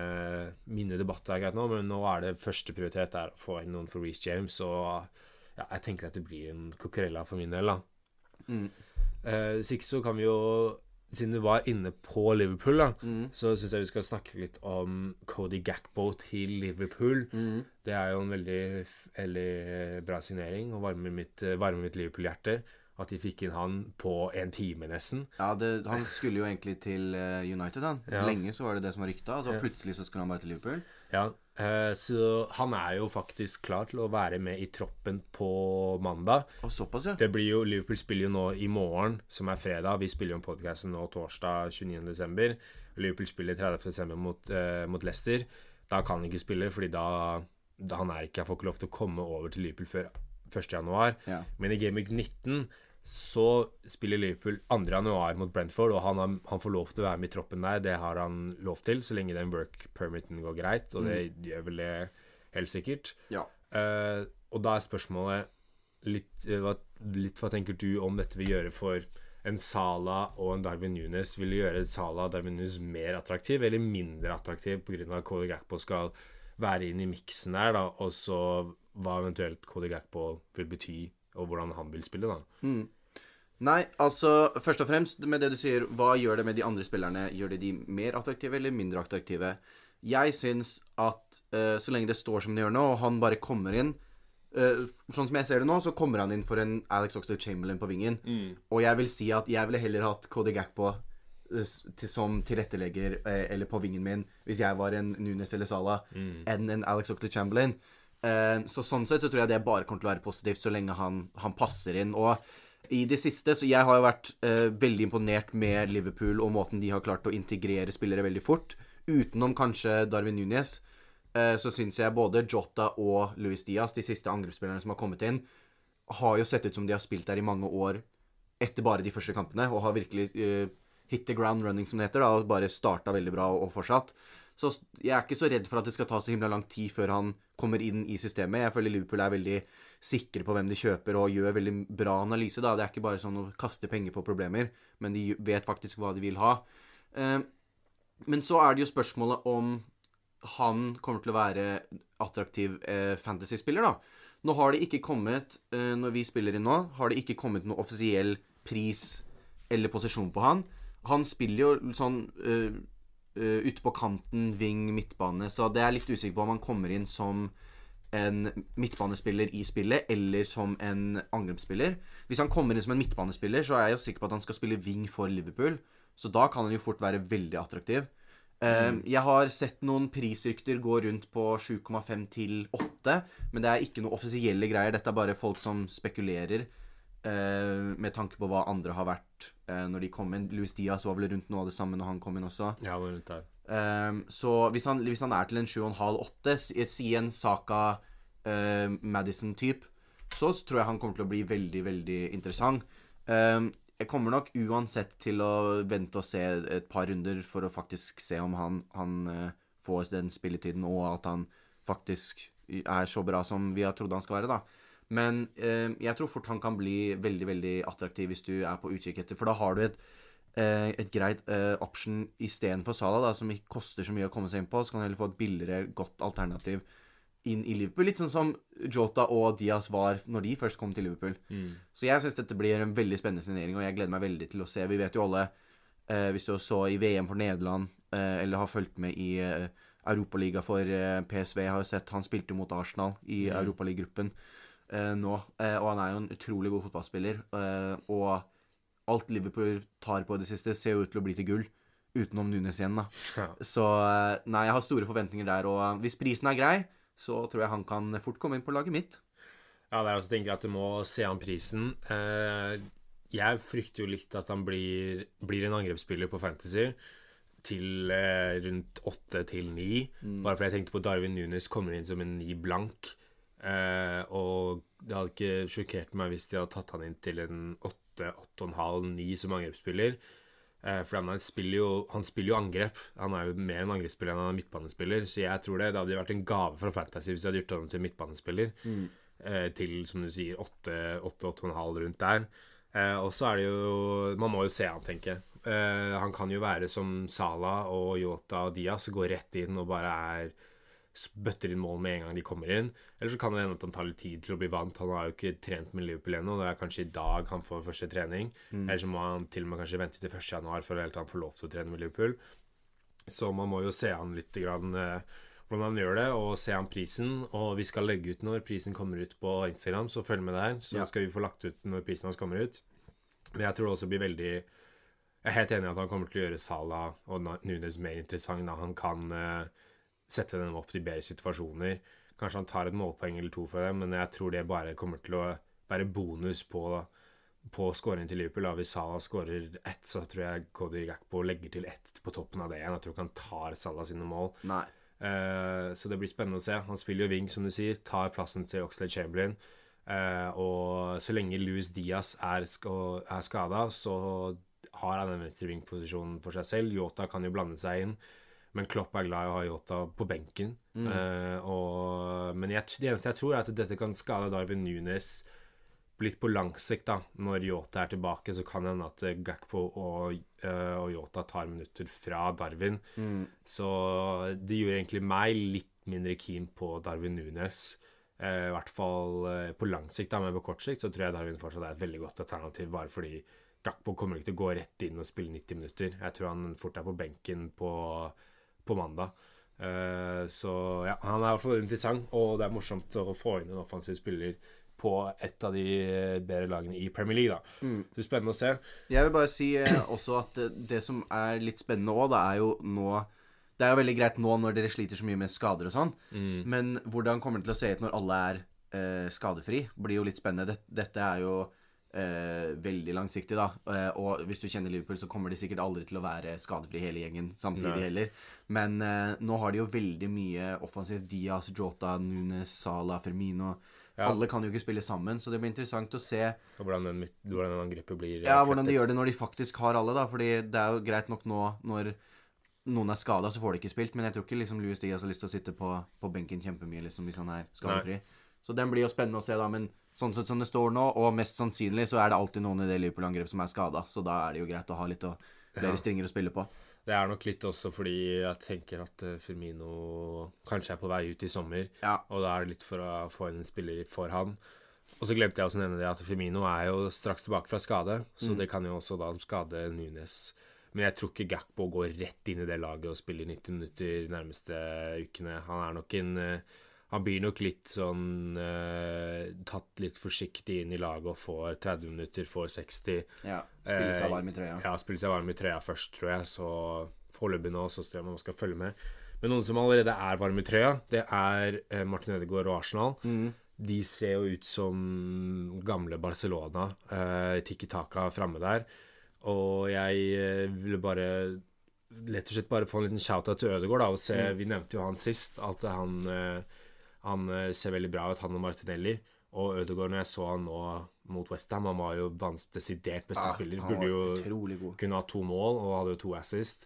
mine debatter akkurat nå. Men nå er det første prioritet er å få inn noen for Reece James. Og ja, jeg tenker at det blir en Cocorella for min del, da. Mm. Uh, så ikke så kan vi jo Siden du var inne på Liverpool, da, Mm. så syns jeg vi skal snakke litt om Cody Gakbo til Liverpool. Mm. Det er jo en veldig, veldig bra signering og varmer mitt, varme mitt Liverpool-hjerte. At de fikk inn han på en time, nesten. Ja, det, han skulle jo egentlig til eh, United, han. Ja. Lenge så var det det som var rykta, og så plutselig så skulle han bare til Liverpool. Ja, eh, Så han er jo faktisk klar til å være med i troppen på mandag. Og såpass, ja. Det blir jo, Liverpool spiller jo nå i morgen, som er fredag. Vi spiller jo podkasten nå torsdag 29.12. Liverpool spiller 30.12. Mot, eh, mot Leicester. Da kan han ikke spille, fordi da, da han er ikke, jeg får ikke lov til å komme over til Liverpool før 1.1. Ja. Men i Game Week 19 så spiller Liverpool 2.1 mot Brentford, og han, har, han får lov til å være med i troppen der. Det har han lov til, så lenge den work permiten går greit, og det gjør vel det helt sikkert. ja. Uh, og da er spørsmålet litt, eh, hva, litt hva tenker du om dette vil gjøre for en Sala og en Darwin Nunes? Vil gjøre Sala og Darwin Nunes mer attraktiv eller mindre attraktiv pga. at Cody Gakpo skal være inn i miksen der, da, og så hva eventuelt Cody Gakpo vil bety, og hvordan han vil spille, da? Nei, altså først og fremst med det du sier, hva gjør det med de andre spillerne? Gjør det de mer attraktive eller mindre attraktive? Jeg syns at uh, så lenge det står som det gjør nå, og han bare kommer inn uh, Sånn som jeg ser det nå, så kommer han inn for en Alex Oxlade Chamberlain på vingen. Og jeg vil si at jeg ville heller hatt Cody Gakpo eh, til, som tilrettelegger eller på vingen min hvis jeg var en Nunes eller Salah, enn en Alex Oxlade Chamberlain. Eh, så sånn sett så tror jeg det bare kommer til å være positivt så lenge han, han passer inn. Og i det siste Så jeg har jo vært eh, veldig imponert med Liverpool og måten de har klart å integrere spillere veldig fort. Utenom kanskje Darwin Núñez, eh, så syns jeg både Jota og Luis Diaz, de siste angrepsspillerne som har kommet inn, har jo sett ut som de har spilt der i mange år etter bare de første kampene, og har virkelig eh, hit the ground running, som det heter, da, og bare starta veldig bra og, og fortsatt. Så jeg er ikke så redd for at det skal ta så himla lang tid før han kommer inn i systemet. Jeg føler Liverpool er veldig sikre på hvem de kjøper, og gjør veldig bra analyse. da. Det er ikke bare sånn å kaste penger på problemer, men de vet faktisk hva de vil ha. Eh, men så er det jo spørsmålet om han kommer til å være attraktiv eh, fantasy-spiller, da. Nå har det ikke kommet, eh, når vi spiller inn nå, har det ikke kommet noe offisiell pris eller posisjon på han. Han spiller jo sånn eh, eh, ute på kanten, wing, midtbane, så det er litt usikker på om han kommer inn som en midtbanespiller i spillet, eller som en angrepsspiller. Hvis han kommer inn som en midtbanespiller, så er jeg jo sikker på at han skal spille wing for Liverpool. Så da kan han jo fort være veldig attraktiv. Mm. Jeg har sett noen prisrykter gå rundt på 7,5 til 8, men det er ikke noe offisielle greier. Dette er bare folk som spekulerer eh, med tanke på hva andre har vært eh, når de kom inn. Louis Diaz var vel rundt noe av det samme når han kom inn også. Ja, var rundt der. Um, så hvis han, hvis han er til en 7,5-8, si, en Saka uh, Madison-type, så tror jeg han kommer til å bli veldig, veldig interessant. Um, jeg kommer nok uansett til å vente og se et par runder for å faktisk se om han, han uh, får den spilletiden, og at han faktisk er så bra som vi har trodd han skal være, da. Men eh, jeg tror fort han kan bli veldig, veldig attraktiv hvis du er på utkikk etter, for da har du et eh, et greit eh, option istedenfor Salah, da, som ikke koster så mye å komme seg inn på. Så kan du heller få et billigere, godt alternativ inn i Liverpool. Litt sånn som Jota og Diaz var når de først kom til Liverpool. Så jeg syns dette blir en veldig spennende signering, og jeg gleder meg veldig til å se. Vi vet jo alle, eh, hvis du så i VM for Nederland, eh, eller har fulgt med i eh, Europaliga for eh, PSV, har jo sett Han spilte mot Arsenal i Europaliga-gruppen eh, nå, eh, og han er jo en utrolig god fotballspiller. Eh, og alt Liverpool tar på i det siste, ser jo ut til å bli til gull. Utenom Nunes igjen, da. Ja. Så eh, nei, jeg har store forventninger der. Og eh, hvis prisen er grei, så tror jeg han kan fort komme inn på laget mitt. Ja, det er også tenker jeg at du må se an prisen. Eh, jeg frykter jo litt at han blir, blir en angrepsspiller på Fantasy til eh, rundt åtte til ni. Bare fordi jeg tenkte på Darwin Nunes kommer inn som en ni blank. Eh, og det hadde ikke sjokkert meg hvis de hadde tatt han inn til en åtte, åtte og en halv, ni som angrepsspiller. Eh, for han spiller, jo, han spiller jo angrep. Han er jo mer en angrepsspiller enn han er midtbanespiller. Så jeg tror det, det hadde vært en gave fra Fantasy hvis de hadde gjort ham til midtbanespiller. Eh, til, som du sier, åtte, åtte, åtte og en halv rundt der. Eh, og så er det jo Man må jo se han, tenker jeg. Eh, han kan jo være som Salah og Yota og Diaz, gå rett inn og bare er bøtter inn mål med en gang de kommer inn. Eller så kan det hende at han tar litt tid til å bli vant. Han har jo ikke trent med Liverpool ennå. Det er kanskje i dag han får første trening. Mm. Eller så må han til og med kanskje vente til 1. januar for å han får lov til å trene med Liverpool. Så man må jo se han litt grann, eh, hvordan han gjør det, og se han prisen. Og vi skal legge ut når prisen kommer ut på Instagram, så følg med der. Så ja. skal vi få lagt ut når prisen hans kommer ut. Men jeg tror det også blir veldig Jeg er helt enig i at han kommer til å gjøre Salah og Nunes mer interessant. da Han kan uh, sette dem opp til bedre situasjoner. Kanskje han tar et målpoeng eller to for dem, men jeg tror det bare kommer til å være bonus på på skåringen til Liverpool. Da. Hvis Salah skårer ett, så tror jeg Cody Gakpo legger til ett på toppen av det igjen. Jeg tror ikke han tar Salah sine mål. Nei. Uh, så det blir spennende å se. Han spiller jo wing, som du sier. Tar plassen til Oxlade Chamberlain. Uh, og så lenge Louis Diaz er, sk er skada, så har han den venstre wing-posisjonen for seg selv. Yota kan jo blande seg inn. Men Klopp er glad i å ha Yota på benken. Mm. Uh, og, men jeg, det eneste jeg tror, er at dette kan skade Darwin Nunes litt på lang sikt, da. Når Yota er tilbake, så kan det hende at eh, Gakpo og, uh, og Yota tar minutter fra Darwin. Mm. Så det gjorde egentlig meg litt mindre keen på Darwin Nunes. Uh, I hvert fall uh, på lang sikt, da, men på kort sikt så tror jeg Darwin fortsatt er et veldig godt alternativ, bare fordi Gakpo kommer ikke til å gå rett inn og spille 90 minutter. Jeg tror han fort er på benken på, på mandag. så ja, han er i hvert fall interessant, og det er morsomt å få inn en offensiv spiller på et av de bedre lagene i Premier League. da. Mm. Så spennende å se. Jeg vil bare si eh, også at det, det, som er litt spennende òg, det er jo nå Det er jo veldig greit nå når dere sliter så mye med skader og sånn, mm. men hvordan kommer det til å se ut når alle er eh, skadefri? Blir jo litt spennende. Dette, dette er jo eh, veldig langsiktig, da. Eh, og hvis du kjenner Liverpool, så kommer de sikkert aldri til å være skadefri hele gjengen samtidig Nei. heller. Men eh, nå har de jo veldig mye offensivt. Diaz, Jota, Nunes, Salah, Firmino ja. Alle kan jo ikke spille sammen, så det blir interessant å se hvordan den, hvordan den angrepet blir Ja, hvordan de gjør det når de faktisk har alle, da. Fordi det er jo greit nok nå når noen er skada, så får de ikke spilt. Men jeg tror ikke liksom Louis Diaz har lyst til å sitte på, på benken kjempemye liksom, hvis han er skadefri. Så den blir jo spennende å se, da. Men sånn sett som det står nå, og mest sannsynlig, så er det alltid noen i det Liverpool-angrepet som er skada. Så da er det jo greit å ha litt og flere ja. stringer å spille på. Det er nok litt også fordi jeg tenker at eh, Firmino kanskje er på vei ut i sommer. Ja. Og da er det litt for å få inn en spiller for han. Og så glemte jeg også å nevne det at Firmino er jo straks tilbake fra skade, så mm. det kan jo også da skade Nunes. Men jeg tror ikke Gakpo går rett inn i det laget og spiller 90 minutter de nærmeste ukene. Han er nok en uh, han blir nok litt sånn eh, Tatt litt forsiktig inn i laget og får 30 minutter, får 60. Ja, Spille seg varm i trøya. Eh, ja, spille seg varm i trøya først, tror jeg. Så foreløpig nå så tror jeg man skal følge med. Men noen som allerede er varme i trøya, det er eh, Martin Ødegaard og Arsenal. Mm. De ser jo ut som gamle Barcelona. Eh, Tikki Taka framme der. Og jeg ville bare Lett og slett bare få en liten shout-out til Ødegaard. da, og se, mm. Vi nevnte jo han sist. At han han eh, ser veldig bra ut, han og Martinelli. Og Ødegaard, når jeg så han nå mot Westham, han var jo banens desidert beste ja, spiller. Burde jo kunne ha to mål, og hadde jo to assist.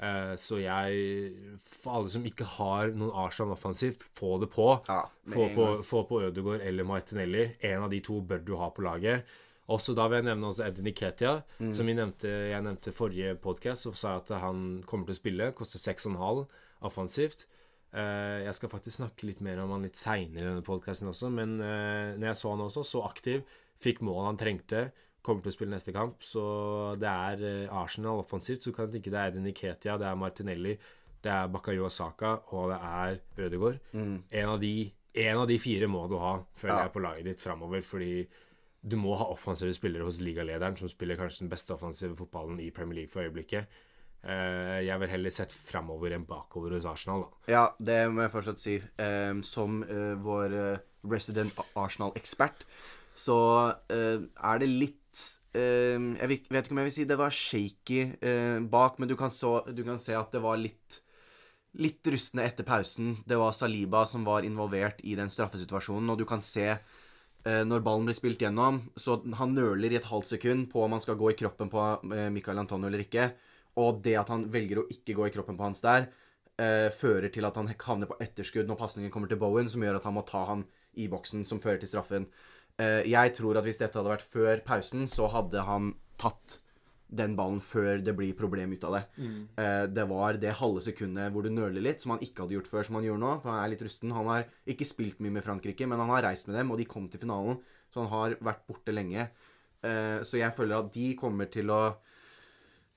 Uh, så jeg For alle som ikke har noen Arsenal offensivt, få det på. Ja, få, på få på Ødegaard eller Martinelli. En av de to bør du ha på laget. Også da vil jeg nevne også Edin Iketia, mm. som jeg nevnte, jeg nevnte forrige podkast. Så sa jeg at han kommer til å spille. Koster 6,5 offensivt. Uh, jeg skal faktisk snakke litt mer om han litt seinere i denne podkasten også, men uh, når jeg så han også, så aktiv, fikk mål han trengte, kommer til å spille neste kamp, så det er uh, Arsenal offensivt. Så kan jeg tenke det er Niketia, det er Martinelli, det er Bakayo Asaka, og det er Ødegaard. Mm. En, av de, en, av de, fire må du ha, føler ja. jeg, på laget ditt framover, fordi du må ha offensive spillere hos ligalederen, som spiller kanskje den beste offensive fotballen i Premier League for øyeblikket. Uh, jeg vil heller sett framover enn bakover hos Arsenal. Da. Ja, det må jeg fortsatt si. Um, som uh, vår resident Arsenal-ekspert, så er det litt Jeg vet ikke om jeg vil si det var shaky bak, men du kan, så, du kan, se at det var litt Litt rustne etter pausen. Det var Saliba som var involvert i den straffesituasjonen, og du kan se når ballen blir spilt gjennom, så han nøler i et halvt sekund på om han skal gå i kroppen på Michael Antonio eller ikke. Og det at han velger å ikke gå i kroppen på hans der, eh, fører til at han havner på etterskudd når pasningen kommer til Bowen, som gjør at han må ta han i boksen, som fører til straffen. Eh, jeg tror at hvis dette hadde vært før pausen, så hadde han tatt den ballen før det blir problem ut av det. Eh, det var det halve sekundet hvor du nøler litt, som han ikke hadde gjort før, som han gjør nå. For han er litt rusten. Han har ikke spilt mye med Frankrike, men han har reist med dem, og de kom til finalen. Så han har vært borte lenge. Eh, så jeg føler at de kommer til å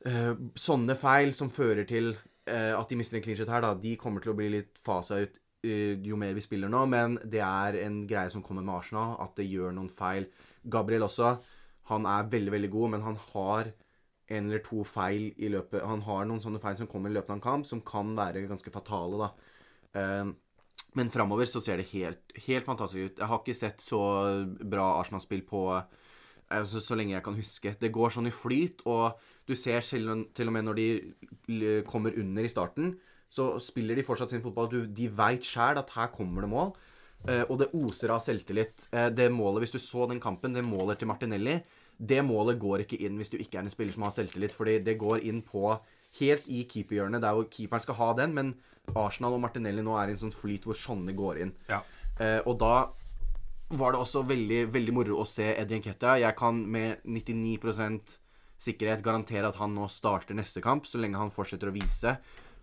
eh, Sånne feil som fører til uh, at de mister en clean shit her, da, de kommer til å bli litt fasa ut uh, jo mer vi spiller nå, men det er en greie som kommer med Arsenal, at det gjør noen feil. Gabriel også. Han er veldig, veldig god, men han har en eller to feil i løpet Han har noen sånne feil som kommer i løpet av en kamp, som kan være ganske fatale, da. Men framover så ser det helt, helt fantastisk ut. Jeg har ikke sett så bra Arsenal-spill på altså, så lenge jeg kan huske. Det går sånn i flyt, og du ser selv, til og med når de kommer under i starten, så spiller de fortsatt sin fotball. Du, de veit sjæl at her kommer det mål. Eh, og det oser av selvtillit. Eh, det målet, Hvis du så den kampen, det målet til Martinelli, det målet går ikke inn hvis du ikke er en spiller som har selvtillit. Fordi det går inn på helt i keeperhjørnet, der keeperen skal ha den. Men Arsenal og Martinelli nå er i en sånn flyt hvor sånne går inn. Ja. Eh, og da var det også veldig, veldig moro å se Eddie Nketiah. Jeg kan med 99 sikkerhet garantere at han nå starter neste kamp, så lenge han fortsetter å vise.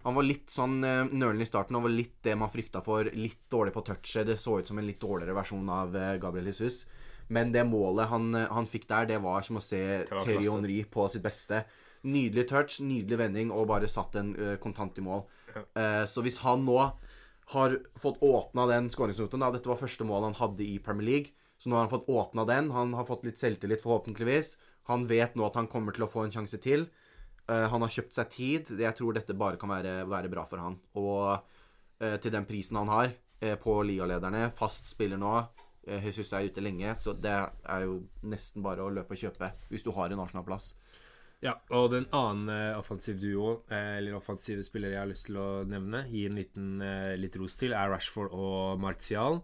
Han var litt sånn uh, nølende i starten og var litt det man frykta for. Litt dårlig på touchet. Det så ut som en litt dårligere versjon av eh, Gabriel Jesus. Men det målet han, eh, han fikk der, det var som å se Terry. Henry på sitt beste. Nydelig touch, nydelig vending og bare satt en eh, kontant i mål. Eh, så hvis han nå har fått åpna den skåringsnoten Dette var første målet han hadde i Premier League. Så nå har han fått åpna den. Han har fått litt selvtillit, forhåpentligvis. Han vet nå at han kommer til å få en sjanse til. Uh, han har kjøpt seg tid. Jeg tror dette bare kan være, være bra for han. Og uh, til den prisen han har uh, på ligalederne, fast spiller nå eh, Jesus er ute lenge, så det er jo nesten bare å løpe og kjøpe hvis du har en Arsenal-plass. Ja, og den annen eh, offensiv duo, eh, eller offensive spillere jeg har lyst til å nevne, gi en liten eh, litt ros til, er Rashford og Martial.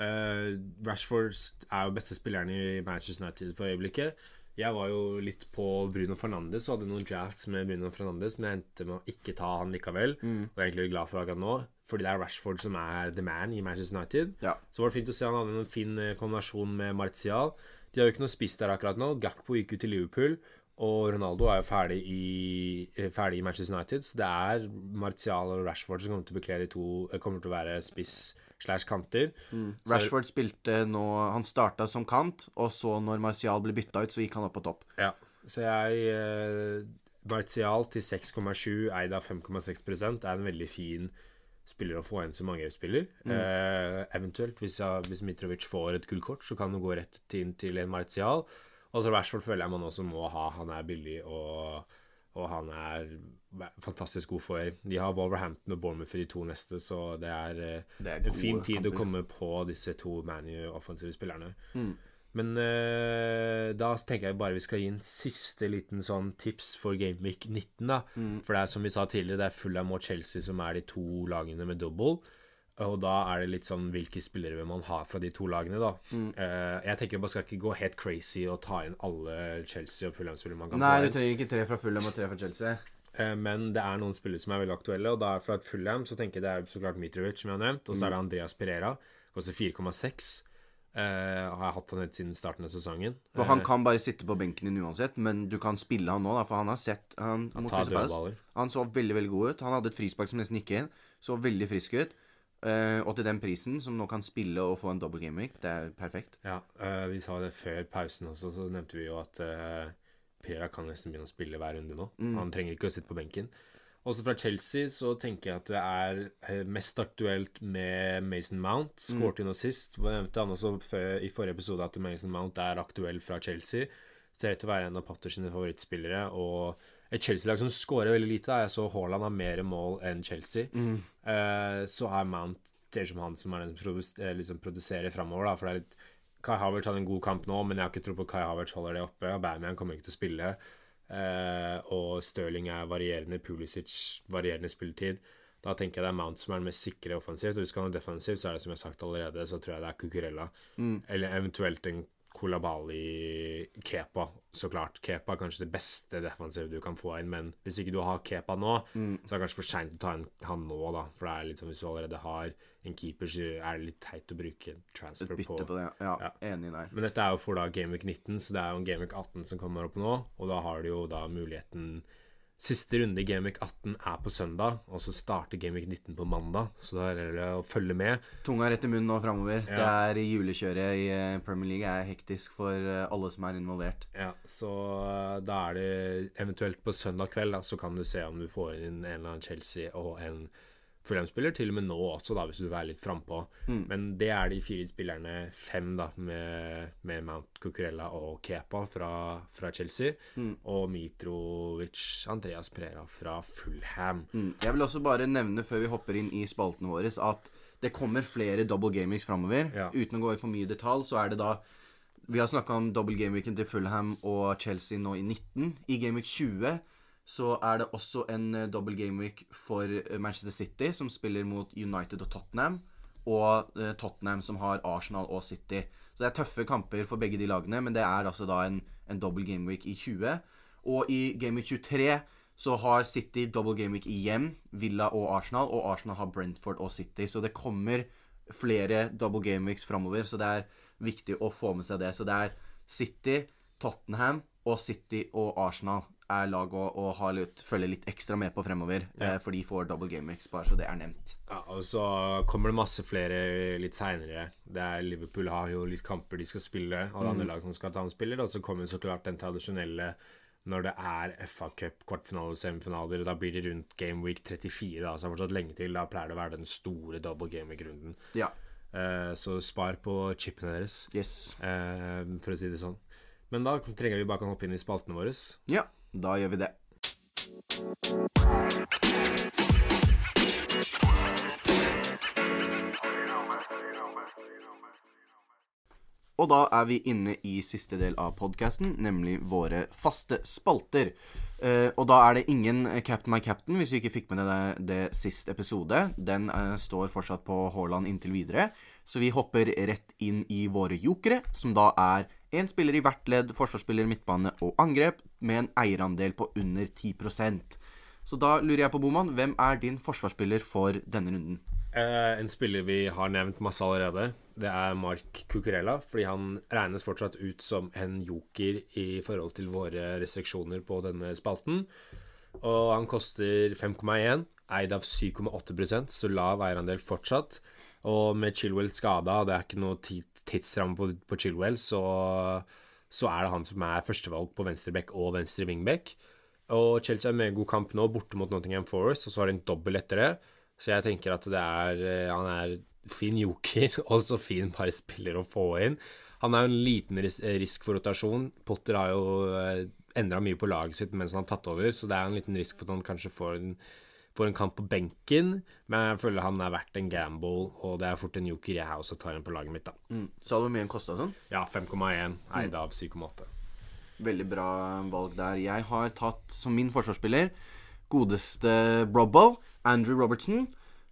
Eh, Rashford er jo beste spilleren i Manchester United for øyeblikket. Jeg var jo litt på Bruno Fernandes og hadde noen drafts med Bruno Fernandes, men jeg endte med å ikke ta han likevel. Og jeg er egentlig glad for akkurat nå, fordi det er Rashford som er the man i Manchester United. Ja. Så var det fint å se han hadde en fin eh, kombinasjon med Martial. De har jo ikke noe spiss der akkurat nå. Gakpo gikk jo til Liverpool, og Ronaldo er jo ferdig i, eh, ferdig i Manchester United. Så det er Martial og Rashford som kommer til å de to eh, Kommer til å være spiss slash kanter. Mm. Rashford spilte nå Han starta som kant, og så når Martial ble bytta ut, så gikk han opp på topp. Ja. Så jeg eh, Martial til 6,7, eid av 5,6% er en veldig fin spiller å få en som angrepsspiller. Eh, eventuelt, hvis, jeg, hvis Mitrovic får et gullkort, så kan han gå rett inn til en Martial. Og så Rashford føler jeg man også må ha. Han er billig, og, og han er fantastisk god for De har Wolverhampton og Bournemouth for de to neste, så det er, eh, Det er en fin tid å komme på disse to ManU-offensive spillerne. Men uh, da tenker jeg bare vi skal gi en siste liten sånn tips for Gameweek 19. da For det er som vi sa tidligere, det er Fulham og Chelsea som er de to lagene med double. Og da er det litt sånn hvilke spillere vil man ha fra de to lagene, da. Eh, jeg tenker man skal ikke gå helt crazy og ta inn alle Chelsea og Fulham-spillere man kan Nei, få du trenger ikke tre fra Fulham og tre fra Chelsea. Uh, Men det er noen spillere som er veldig aktuelle, og da er fra Fulham så tenker jeg det er så klart Mitrovic, som jeg har nevnt, og så er det Andreas Pereira. Koster 4,6. Uh, har jeg hatt han helt siden starten av sesongen. For han kan bare sitte på benken din uansett, men du kan spille han nå, da, for han har sett han, han. Han så veldig veldig god ut. Han hadde et frispark som nesten gikk inn. Så veldig frisk ut. Eh, og til den prisen, som nå kan spille og få en double gimmick, det er perfekt. Ja, uh, vi sa det før pausen også, så nevnte vi jo at uh, Pereira kan nesten begynne å spille hver runde nå. Han trenger ikke å sitte på benken. Også fra Chelsea så tenker jeg at det er mest aktuelt med Mason Mount. Skårte inn nå sist. Jeg nevnte han også før, i forrige episode at Mason Mount er aktuell fra Chelsea. Ser ut til å være en av Potter sine favorittspillere. Og et Chelsea-lag som skårer veldig lite. Da. Jeg så Haaland har mer mål enn Chelsea. Eh, så er Mount ser som han som er den som produs- eh, liksom produserer framover. For det er litt Kai Havertz hadde en god kamp nå, men jeg har ikke tro på Kai Havertz holder det oppe. Aubameyang kommer ikke til å spille. Eh, og Stirling er varierende. Pulisic varierende spilletid. Da tenker jeg det er Mount som er den mest sikre offensivt. Og hvis han er defensivt, så er det som jeg har sagt allerede, så tror jeg det er Cucurella. Eller eventuelt en Kolabali Kepa, så klart. Kepa er kanskje det beste defensive du kan få inn, men hvis ikke du har Kepa nå, Mm. så er det kanskje for seint å ta inn han nå, da. For det er litt sånn hvis du allerede har en keeper, så er det litt teit å bruke transfer Et bytte på det. Ja, Ja. enig der. Men dette er jo for da Gameweek 19, så det er jo en Gameweek 18 som kommer opp nå. Og da har du jo da muligheten Siste runde i Gameweek 18 er på søndag, og så starter Gameweek 19 på mandag. Så da er det å følge med. Tunga rett i munnen nå framover. Det er julekjøret i eh, Premier League er hektisk for eh, alle som er involvert. Ja, Så da er det eventuelt på søndag kveld, da, så kan du se om du får inn en eller annen Chelsea og en Fulham-spiller. Til og med nå også, da, hvis du være litt frampå. Men det er de fire spillerne, fem da, med, med Mount Cucurella og Kepa fra, fra Chelsea. Og Mitrovic Andreas Prera fra Fulham. Mm. Jeg vil også bare nevne før vi hopper inn i spaltene våre, at det kommer flere double gameweeks framover. Ja. Uten å gå i for mye detalj, så er det da Vi har snakka om double gameweeken til Fulham og Chelsea nå i 19. I gameweek 20 så er det også en eh, double gameweek for eh, Manchester City, som spiller mot United og Tottenham. Og eh, Tottenham, som har Arsenal og City. Så det er tøffe kamper for begge de lagene, men det er altså da en, en double gameweek i 20. Og i gameweek 23 så har City double gameweek igjen, Villa og Arsenal, og Arsenal har Brentford og City. Så det kommer flere double gameweeks framover, så det er viktig å få med seg det. Så det er City, Tottenham og City og Arsenal er lag å, å ha litt, følge litt ekstra med på fremover, eh, for de får double gameweeks, bare så det er nevnt. Ja, og så kommer det masse flere litt seinere. Liverpool har jo litt kamper de skal spille, og det er andre lag som skal ta en spiller. Og så kommer så klart den tradisjonelle når det er FA Cup, kvartfinale, semifinaler. Da blir det rundt Game Week 34, da, så det er fortsatt lenge til. Da pleier det å være den store double game week-runden. Ja. Eh, så spar på chipene deres, Yes. eh, for å si det sånn. Men da trenger vi bare kan hoppe inn i spaltene våre. Ja, da gjør vi det. Og da er vi inne i siste del av podkasten, nemlig våre faste spalter. Uh, og da er det ingen Captain my captain, hvis du ikke fikk med deg det, det sist episode. Den uh, står fortsatt på Haaland inntil videre. Så vi hopper rett inn i våre jokere, som da er én spiller i hvert ledd, forsvarsspiller, midtbane og angrep, med en eierandel på under 10% Så da lurer jeg på, Boman, hvem er din forsvarsspiller for denne runden? Eh, en spiller vi har nevnt masse allerede, det er Mark Cucurella. Fordi han regnes fortsatt ut som en joker i forhold til våre restriksjoner på denne spalten. Og han koster 5,1, eid av 7,8% så lav eierandel fortsatt. Og med Chilwell skada, det er ikke noe ti- tidsramme på, på Chilwell, så, så er det han som er førstevalg på venstreback og venstre wingback. Og Chelsea har en god kamp nå, borte mot Nottingham Forest, og så har de en dobbel etter det. Så jeg tenker at det er eh, Han er fin joker, og så fin bare spiller å få inn. Han er jo en liten risk for rotasjon. Potter har jo eh, endra mye på laget sitt mens han har tatt over, så det er en liten risk for at han kanskje får en, får en kamp på benken. Men jeg føler han er verdt en gamble, og det er fort en joker jeg også tar en på laget mitt, da. Mm. Sa du hvor mye den kosta sånn? Ja, 5,1 eid av 7,8. Veldig bra valg der. Jeg har tatt som min forsvarsspiller godeste Robbo, Andrew Robertson,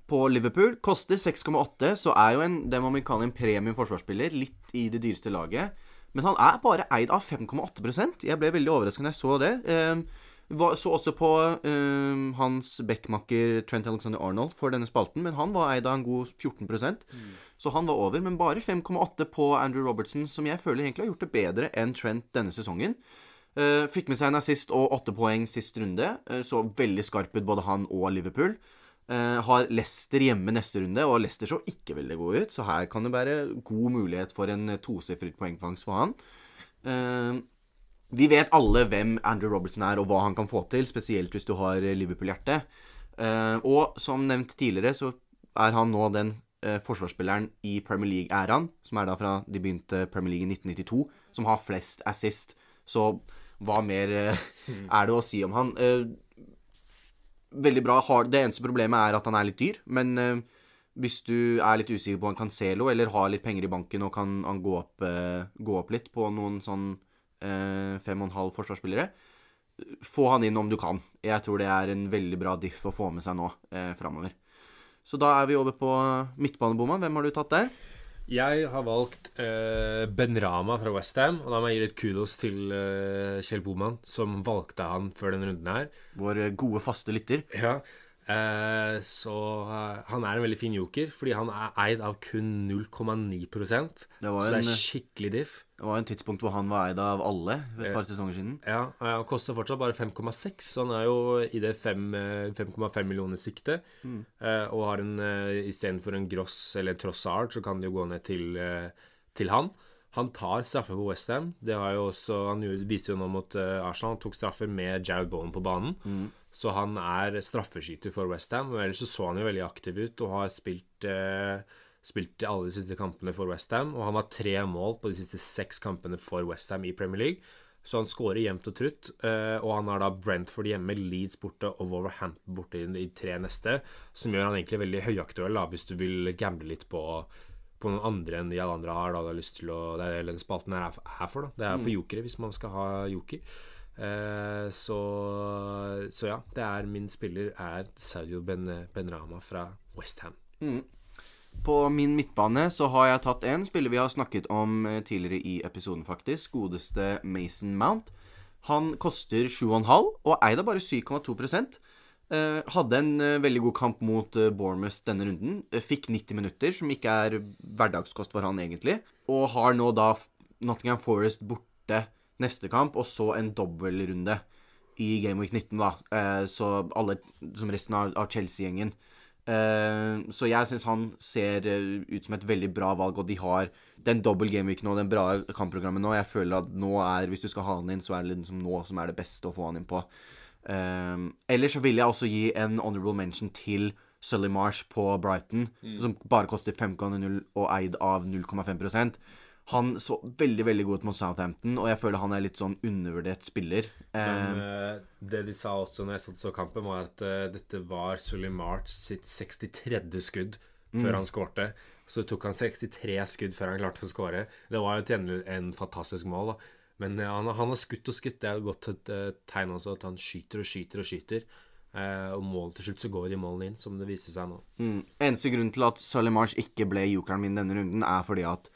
på Liverpool. Koster 6,8, så er jo en, det man vil kalle en premium forsvarsspiller. Litt i det dyreste laget. Men han er bare eid av 5,8% Jeg ble veldig overrasket når jeg så det. Eh, var, så også på eh, hans backmakker Trent Alexander Arnold for denne spalten, men han var eid av en god 14% Så han var over. Men bare 5,8 på Andrew Robertson, som jeg føler egentlig har gjort det bedre enn Trent denne sesongen. Uh, fikk med seg en assist og åtte poeng sist runde. Uh, så veldig skarp ut, både han og Liverpool. Uh, har Leicester hjemme neste runde, og Leicester så ikke veldig god ut. Så her kan det være god mulighet for en tosifret poengfangst for han. Eh, vi vet alle hvem Andrew Robertson er, og hva han kan få til, spesielt hvis du har eh, Liverpool-hjerte. Eh, og som nevnt tidligere, så er han nå den eh, forsvarsspilleren i Premier League-æraen, som er da fra de begynte Premier League i 1992, som har flest assist. Så hva mer er det å si om han? Veldig bra. Det eneste problemet er at han er litt dyr, men hvis du er litt usikker på en Cancelo, eller har litt penger i banken og kan gå opp, gå opp litt på noen sånn fem og en halv forsvarsspillere, få han inn om du kan. Jeg tror det er en veldig bra diff å få med seg nå eh, framover. Så da er vi over på midtbanebomma. Hvem har du tatt der? Jeg har valgt eh, Ben Rama fra Westham. Og da må jeg gi litt kudos til eh, Kjell Boman, som valgte han før denne runden her. Vår gode, faste lytter. Ja, uh, Så han er en veldig fin joker, fordi han er eid av kun 0,9 Så det er skikkelig diff. Det var en tidspunkt hvor han var eid av alle et par sesonger siden. Ja, Han koster fortsatt bare 5,6, så han er jo i det 5,5 millioner siktet. Mm. Og har en istedenfor en Gross eller en Trossard, så kan det jo gå ned til, til han. Han tar straffer på Westham. Han viste jo nå mot Arsenal. Han tok straffer med Jared Bowen på banen. Mm. Så han er straffeskyter for Westham. Ellers så så han jo veldig aktiv ut og har spilt eh, Spilt alle de siste kampene for Westham, og han har tre mål på de siste seks kampene for Westham i Premier League. Så han skårer jevnt og trutt. Eh, og han har da Brentford hjemme, Leeds borte og Wolverhampton borte i de tre neste. Som gjør han egentlig veldig høyaktuell da, hvis du vil gamble litt på, på noen andre enn de alle andre har. Da du har lyst til å, Det er det den spalten her er for. da Det er for mm. jokere, hvis man skal ha joker. Eh, så, så, ja, det er min spiller er Sadio Ben, Benrama fra Westham. Mm. På min midtbane så har jeg tatt en spiller vi har snakket om eh, tidligere i episoden, faktisk. Godeste Mason Mount. Han koster 7,5 og eide bare 7,2 eh, Hadde en eh, veldig god kamp mot Bournemouth denne runden. Fikk 90 minutter, som ikke er hverdagskost for han, egentlig. Og har nå da Nottingham Forest borte neste kamp, og så en dobbeltrunde i Game Week 19, da. Eh, så alle, som resten av, av Chelsea-gjengen. Uh, så jeg syns han ser uh, ut som et veldig bra valg, og de har den dobbel gameweeken og den bra kampprogrammet nå. Jeg føler at nå er, hvis du skal ha han inn, så er det liksom nå som er det beste å få han inn på. Uh, ellers så vil jeg også gi en honorable mention til Sully Marsh på Brighton, mm. som bare koster 5,0 og eid av 0,5 han så veldig veldig god ut mot Southampton, og jeg føler han er litt sånn undervurdert spiller. Men uh, det de sa også når jeg satt så kampen, var at uh, dette var Sully March sitt 63. skudd før mm. han skårte. Så tok han 63 skudd før han klarte å skåre. Det var jo til en fantastisk mål, da. Men uh, han, han, har skutt og skutt. Det er godt et tegn også at han skyter og skyter og skyter. og mål til slutt så går de målene inn, som det viser seg nå. Mm. Eneste grunn til at Sully March ikke ble jokeren min denne runden, er fordi at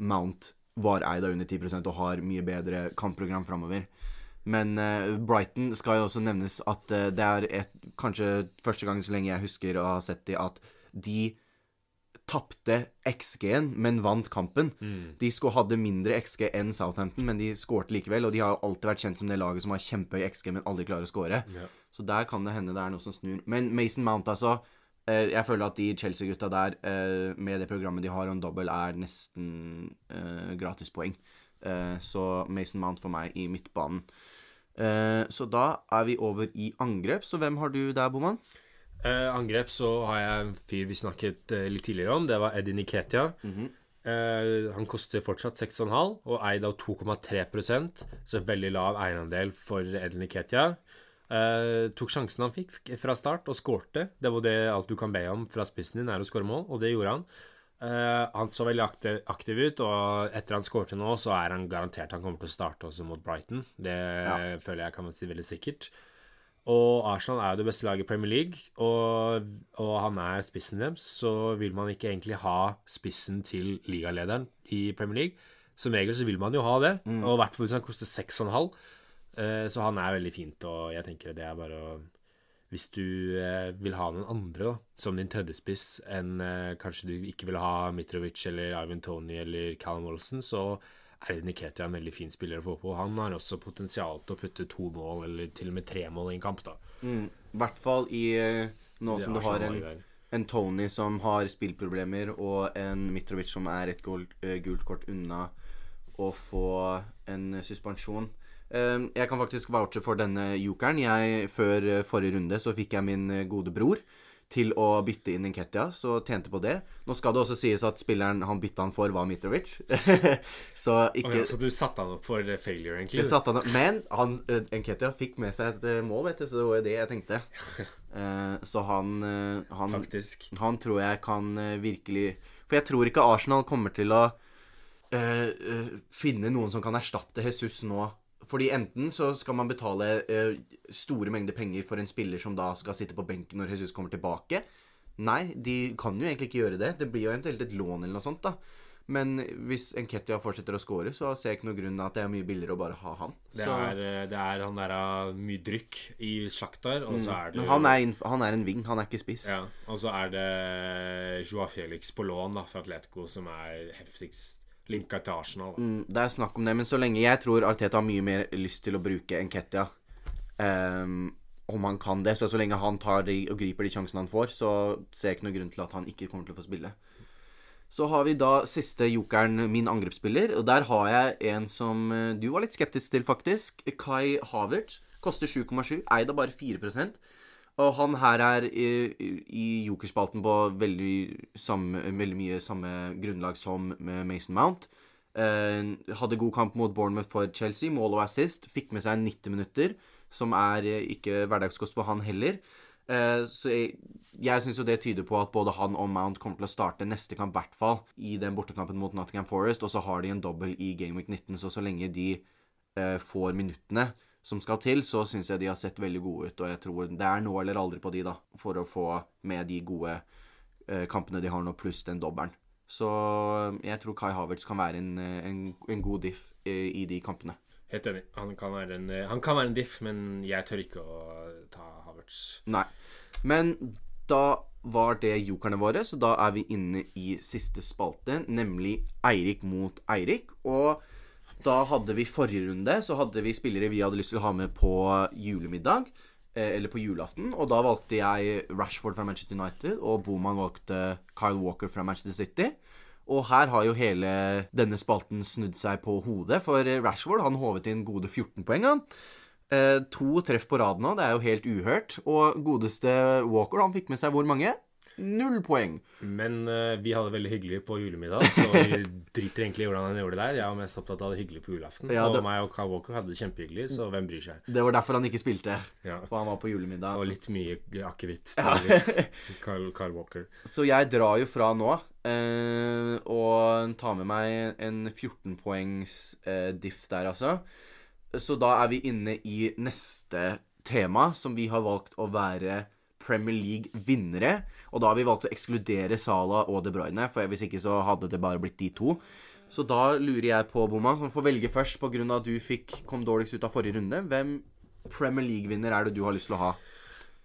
Mount var eid av under 10% og har mye bedre kampprogram framover. Men uh, Brighton skal jo også nevnes at uh, det er et, kanskje første gang så lenge jeg husker å ha sett de, at de tapte XG-en, men vant kampen. Mm. De skulle hadde mindre XG enn Southampton, men de skårte likevel. Og de har alltid vært kjent som det laget som har kjempehøy XG, men aldri klarer å skåre. Yeah. Så der kan det hende det er noe som snur. Men Mason Mount, altså jeg føler at de Chelsea-gutta der, eh, med det programmet de har om dobbel, er nesten uh, gratispoeng. så Mason Mount for meg i midtbanen. så da er vi over i angrep. Så hvem har du der, Boman? Uh, angrep så har jeg en fyr vi snakket litt tidligere om. Det var Eddie Niketia. Mm -hmm. uh, han koster fortsatt 6,5 og eid av 2,3% så veldig lav eierandel for Eddie Niketia. Uh, tok sjansen han fikk fra start, og skårte. Det var det alt du kan be om fra spissen din, er å skåre mål, og det gjorde han. Uh, han så veldig aktiv, aktiv, ut, og etter han skårte nå, så er han garantert han kommer til å starte også mot Brighton. Det ja. føler jeg kan si veldig sikkert. Og Arsenal er jo det beste laget i Premier League, og, og, han er spissen deres. Så vil man ikke egentlig ha spissen til ligalederen i Premier League. Som regel så vil man jo ha det, mm. og i hvert fall hvis han koster 6,5. Eh, så han er veldig fint, og jeg tenker det er bare å Hvis du eh, vil ha noen andre da, som din tredjespiss enn eh, kanskje du ikke vil ha Mitrovic eller Ivan Tony eller Callum Olsen, så er Niketia en veldig fin spiller å få på. Han har også potensial til å putte to mål, eller til og med tre mål i en kamp. da. Mm, I hvert fall i nå som du har en, en, Tony som har spillproblemer, og en Mitrovic som er et gult, gult kort unna å få en suspensjon. Ehm, jeg kan faktisk vouche for denne jokeren. Jeg, før eh, forrige runde så fikk jeg min eh, gode bror til å bytte inn Inketia, så tjente på det. Nå skal det også sies at spilleren han bytta han for, var Mitrovic. så ikke okay, Så du satte han opp for eh, failure, egentlig? Satte han opp. Men han, Inketia fikk med seg et mål, vet du, så det var jo det jeg tenkte. så han, han Taktisk. Han tror jeg kan virkelig For jeg tror ikke Arsenal kommer til å uh, finne noen som kan erstatte Jesus nå fordi enten så skal man betale eh, store mengder penger for en spiller som da skal sitte på benken når Jesus kommer tilbake. Nei, de kan jo egentlig ikke gjøre det. Det blir jo eventuelt et lån eller noe sånt, da. Men hvis Enketia fortsetter å score, så ser jeg ikke noen grunn til at det er mye billigere å bare ha han. Det er, eh, det er han der av mye drykk i Sjaktar, og så er det men han er, han er en ving, han er ikke spiss. ja, Og så er det Joa Felix på lån da, fra Atletico som er heftigst linka til Arsenal. Mm, Det er snakk om det, men så lenge jeg tror Arteta har mye mer lyst til å bruke Enketia um, Om han kan det. Så så lenge han tar de, og griper de sjansene han får, så ser jeg ikke noen grunn til at han ikke kommer til å få spille. Så har vi da siste jokeren, min angrepsspiller. Og der har jeg en som eh, du var litt skeptisk til, faktisk. Kai Havert. Koster 7,7. Eid av bare 4 Og han her er i, i jokerspalten på veldig, samme, veldig mye samme grunnlag som Mason Mount. Eh, hadde god kamp mot Bournemouth for Chelsea. Mål og assist. Fikk med seg 90 minutter, som er eh, ikke hverdagskost for han heller. Eh, så jeg, jeg syns jo det tyder på at både han og Mount kommer til å starte neste kamp, i hvert fall, i den bortekampen mot Nottingham Forest. Og så har de en dobbel i Game Week 19, så så lenge de eh, får minuttene som skal til, så syns jeg de har sett veldig gode ut. Og jeg tror det er nå eller aldri på de, da, for å få med de gode eh, kampene de har nå, pluss den dobbelen. Så jeg tror Kai Havertz kan være en, eh, en, en god diff eh, i de kampene. Helt enig. Han kan være en, eh, han kan være en diff, men jeg tør ikke å ta Havertz. Nei. Men da var det jokerne våre, så da er vi inne i siste spalte, nemlig Eirik mot Eirik. Og da hadde vi forrige runde, så hadde vi spillere vi hadde lyst til å ha med på julemiddag. eh, Eller på julaften. Og da valgte jeg Rashford fra Manchester United, og Boman valgte Kyle Walker fra Manchester City. Og her har jo hele denne spalten snudd seg på hodet, for Rashford han håvet inn gode 14 poeng. han. Eh, to treff på rad nå, det er jo helt uhørt. Og godeste Walker, han fikk med seg hvor mange? Null poeng. Men uh, vi hadde det veldig hyggelig på julemiddag, så vi driter egentlig i hvordan han gjorde det der. Jeg var mest opptatt av det hyggelig på julaften. Ja, det- Og meg og Carl Walker hadde det kjempehyggelig, så hvem bryr seg? Det var derfor han ikke spilte. Ja. For han var på julemiddag. Og litt mye akevitt til Carl, Carl Walker. Så jeg drar jo fra nå Uh, og tar med meg en 14 poengs uh, diff der, altså. Så da er vi inne i neste tema, som vi har valgt å være Premier League-vinnere. Og da har vi valgt å ekskludere Salah og De Bruyne, for hvis ikke så hadde det bare blitt de to. Så da lurer jeg på, Boman, som får velge først pga. at du fikk, kom dårligst ut av forrige runde. Hvem Premier League-vinner er det du har lyst til å ha?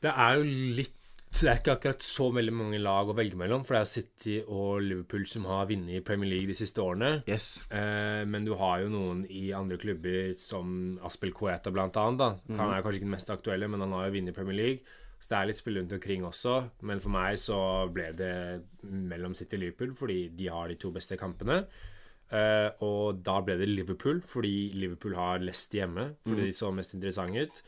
Det er jo litt Det er ikke akkurat så veldig mange lag å velge mellom, for det er City og Liverpool som har vunnet i Premier League de siste årene. Yes. Eh, men du har jo noen i andre klubber, som Aspel Coeta blant annet. Da. Han er kanskje ikke den mest aktuelle, men han har jo vunnet Premier League. Så det er litt spill rundt omkring også. Men for meg så ble det mellom City og Liverpool, fordi de har de to beste kampene. Uh, og da ble det Liverpool, fordi Liverpool har Leicester hjemme. Fordi de så mest interessante ut.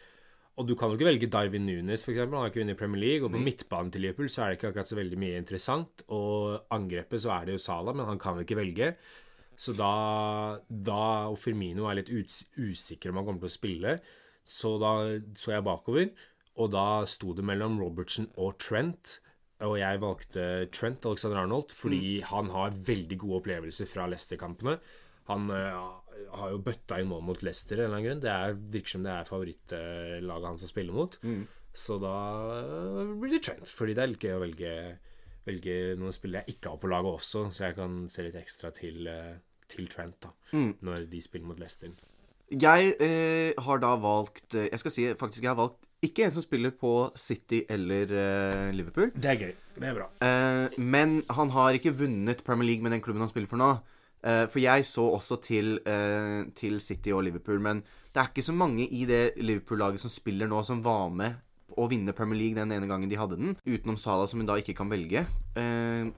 Og du kan jo ikke velge Darwin Nunes, f.eks. Han har ikke vunnet Premier League. Og på midtbanen til Liverpool så er det ikke akkurat så veldig mye interessant. Og angrepet så er det jo Salah, men han kan jo ikke velge. Så da, da Og Firmino er litt usikker om han kommer til å spille. Så da så jeg bakover, og da sto det mellom Robertson og Trent. Og jeg valgte Trent Alexander Arnold fordi han har veldig gode opplevelser fra Leicester-kampene. Han uh, har jo bøtta inn mål mot Leicester en eller annen grunn. Det er, virker som det er favorittlaget hans å spille mot. Så da eh, blir det Trent, fordi det er litt gøy å velge, velge noen spillere jeg ikke har på laget også, så jeg kan se litt ekstra til, eh, til Trent da, når de spiller mot Leicester. Jeg eh, har da valgt Jeg skal si faktisk jeg har valgt ikke en som spiller på City eller uh, Liverpool. Det er gøy. Det er bra. Uh, men han har ikke vunnet Premier League med den klubben han spiller for nå. Uh, for jeg så også til, til City og Liverpool, men det er ikke så mange i det Liverpool-laget som spiller nå, som var med å vinne Premier League den ene gangen de hadde den, utenom Salah, som hun da ikke kan velge.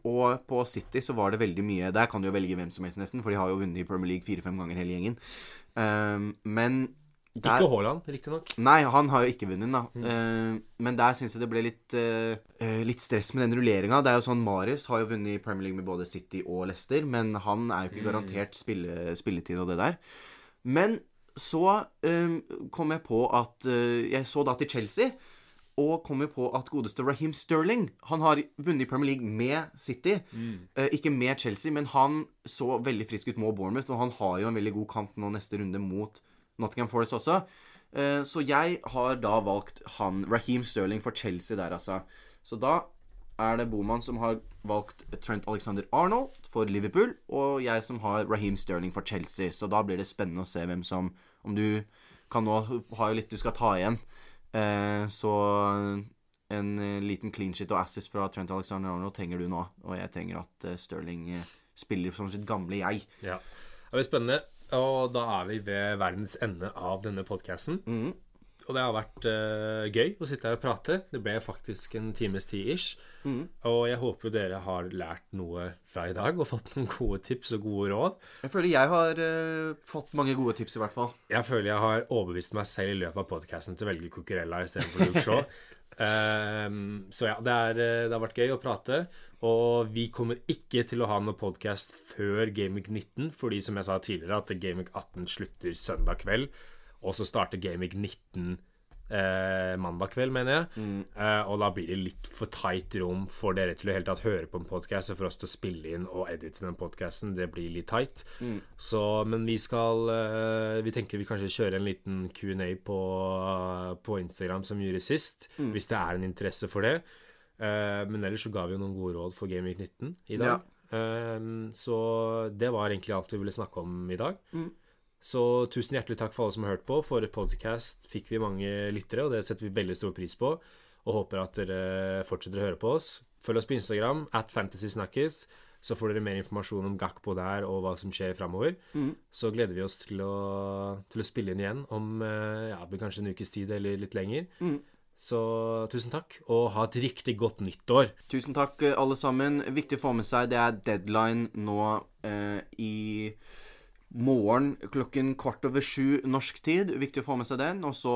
Og på City så var det veldig mye Der kan du jo velge hvem som helst, nesten, for de har jo vunnet i Premier League fire-fem ganger, hele gjengen. Men der, Ikke Haaland, riktignok. Nei, han har jo ikke vunnet, da. Eh, men der syns jeg det ble litt, eh, litt stress med den rulleringa. Det er jo sånn Marius har jo vunnet i Premier League med både City og Leicester, men han er jo ikke garantert spille, spilletid og det der. Men så eh, kom jeg på at uh, Jeg så da til Chelsea. Og kom jo på at godeste Raheem Sterling Han har vunnet i Premier League med City. Eh, ikke med Chelsea, men han så veldig frisk ut mot Bournemouth. Og han har jo en veldig god kamp nå neste runde mot Nottingham Forest også. Eh, så jeg har da valgt han, Raheem Sterling, for Chelsea der, altså. Så da er det Boman som har valgt Trent Alexander Arnold for Liverpool, og jeg som har Raheem Sterling for Chelsea. Så da blir det spennende å se hvem som Om du kan nå ha litt du skal ta igjen. Eh, så en eh, liten clean shit og assist fra Trent Alexander Arnold trenger du nå. Og jeg trenger at Sterling spiller som sitt gamle jeg. Ja. Det blir spennende. Og da er vi ved verdens ende av denne podkasten. Mm. Og det har vært uh, gøy å sitte her og prate. Det ble faktisk en times tid ish. Mm. Og jeg håper dere har lært noe fra i dag og fått noen gode tips og gode råd. Jeg føler jeg har uh, fått mange gode tips, i hvert fall. Jeg føler jeg har overbevist meg selv i løpet av podkasten til å velge Cucurella istedenfor Luke Shaw. Ehm, så ja, det, er, eh, det har vært gøy å prate. Og vi kommer ikke til å ha noen podkast før Gameweek 19, fordi som jeg sa tidligere, at Gameweek 18 slutter søndag kveld. Og så starter Gameweek 19 eh, mandag kveld, mener jeg. Eh, og da blir det litt for tight rom for dere til å helt tatt høre på en podkast, og for oss til å spille inn og edite den podkasten. Det blir litt tight. Så, men vi skal eh, Vi tenker vi kanskje kjører en liten Q&A på, på Instagram som vi gjorde sist, hvis det er en interesse for det. Eh, men ellers så ga vi jo noen gode råd for Game Week 19 i dag. Eh, så det var egentlig alt vi ville snakke om i dag. Så tusen hjertelig takk for alle som har hørt på. For podcast fikk vi mange lyttere, og det setter vi veldig stor pris på. Og håper at dere fortsetter å høre på oss. Følg oss på Instagram at fantasysnakkes. Så får dere mer informasjon om Gakpo der og hva som skjer framover. Så gleder vi oss til å, til å spille inn igjen om eh, ja, kanskje en ukes tid eller litt lenger. Så tusen takk, og ha et riktig godt nyttår. Tusen takk, eh, alle sammen. Viktig å få med seg, det er deadline nå eh, i morgen klokken kvart over sju norsk tid. Viktig å få med seg den. Og så,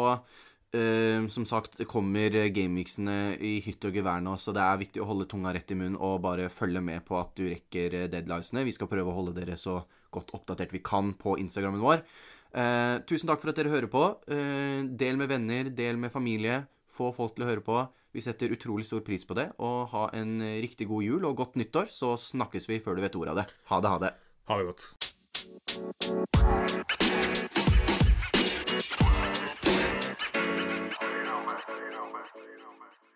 eh, som sagt, kommer gamemixene i hytt og gevær nå, så det er viktig å holde tunga rett i munnen og bare følge med på at du rekker eh, deadlinesene. Vi skal prøve å holde dere så godt oppdatert vi kan på Instagrammen vår. Eh, tusen takk for at dere hører på. Eh, del med venner, del med familie. Få folk til å høre på. Vi setter utrolig stor pris på det. Og ha en riktig god jul og godt nyttår, så snakkes vi før du vet ordet av det. Ha det, ha det. Ha det godt. You don't mess, you don't mess, you don't mess.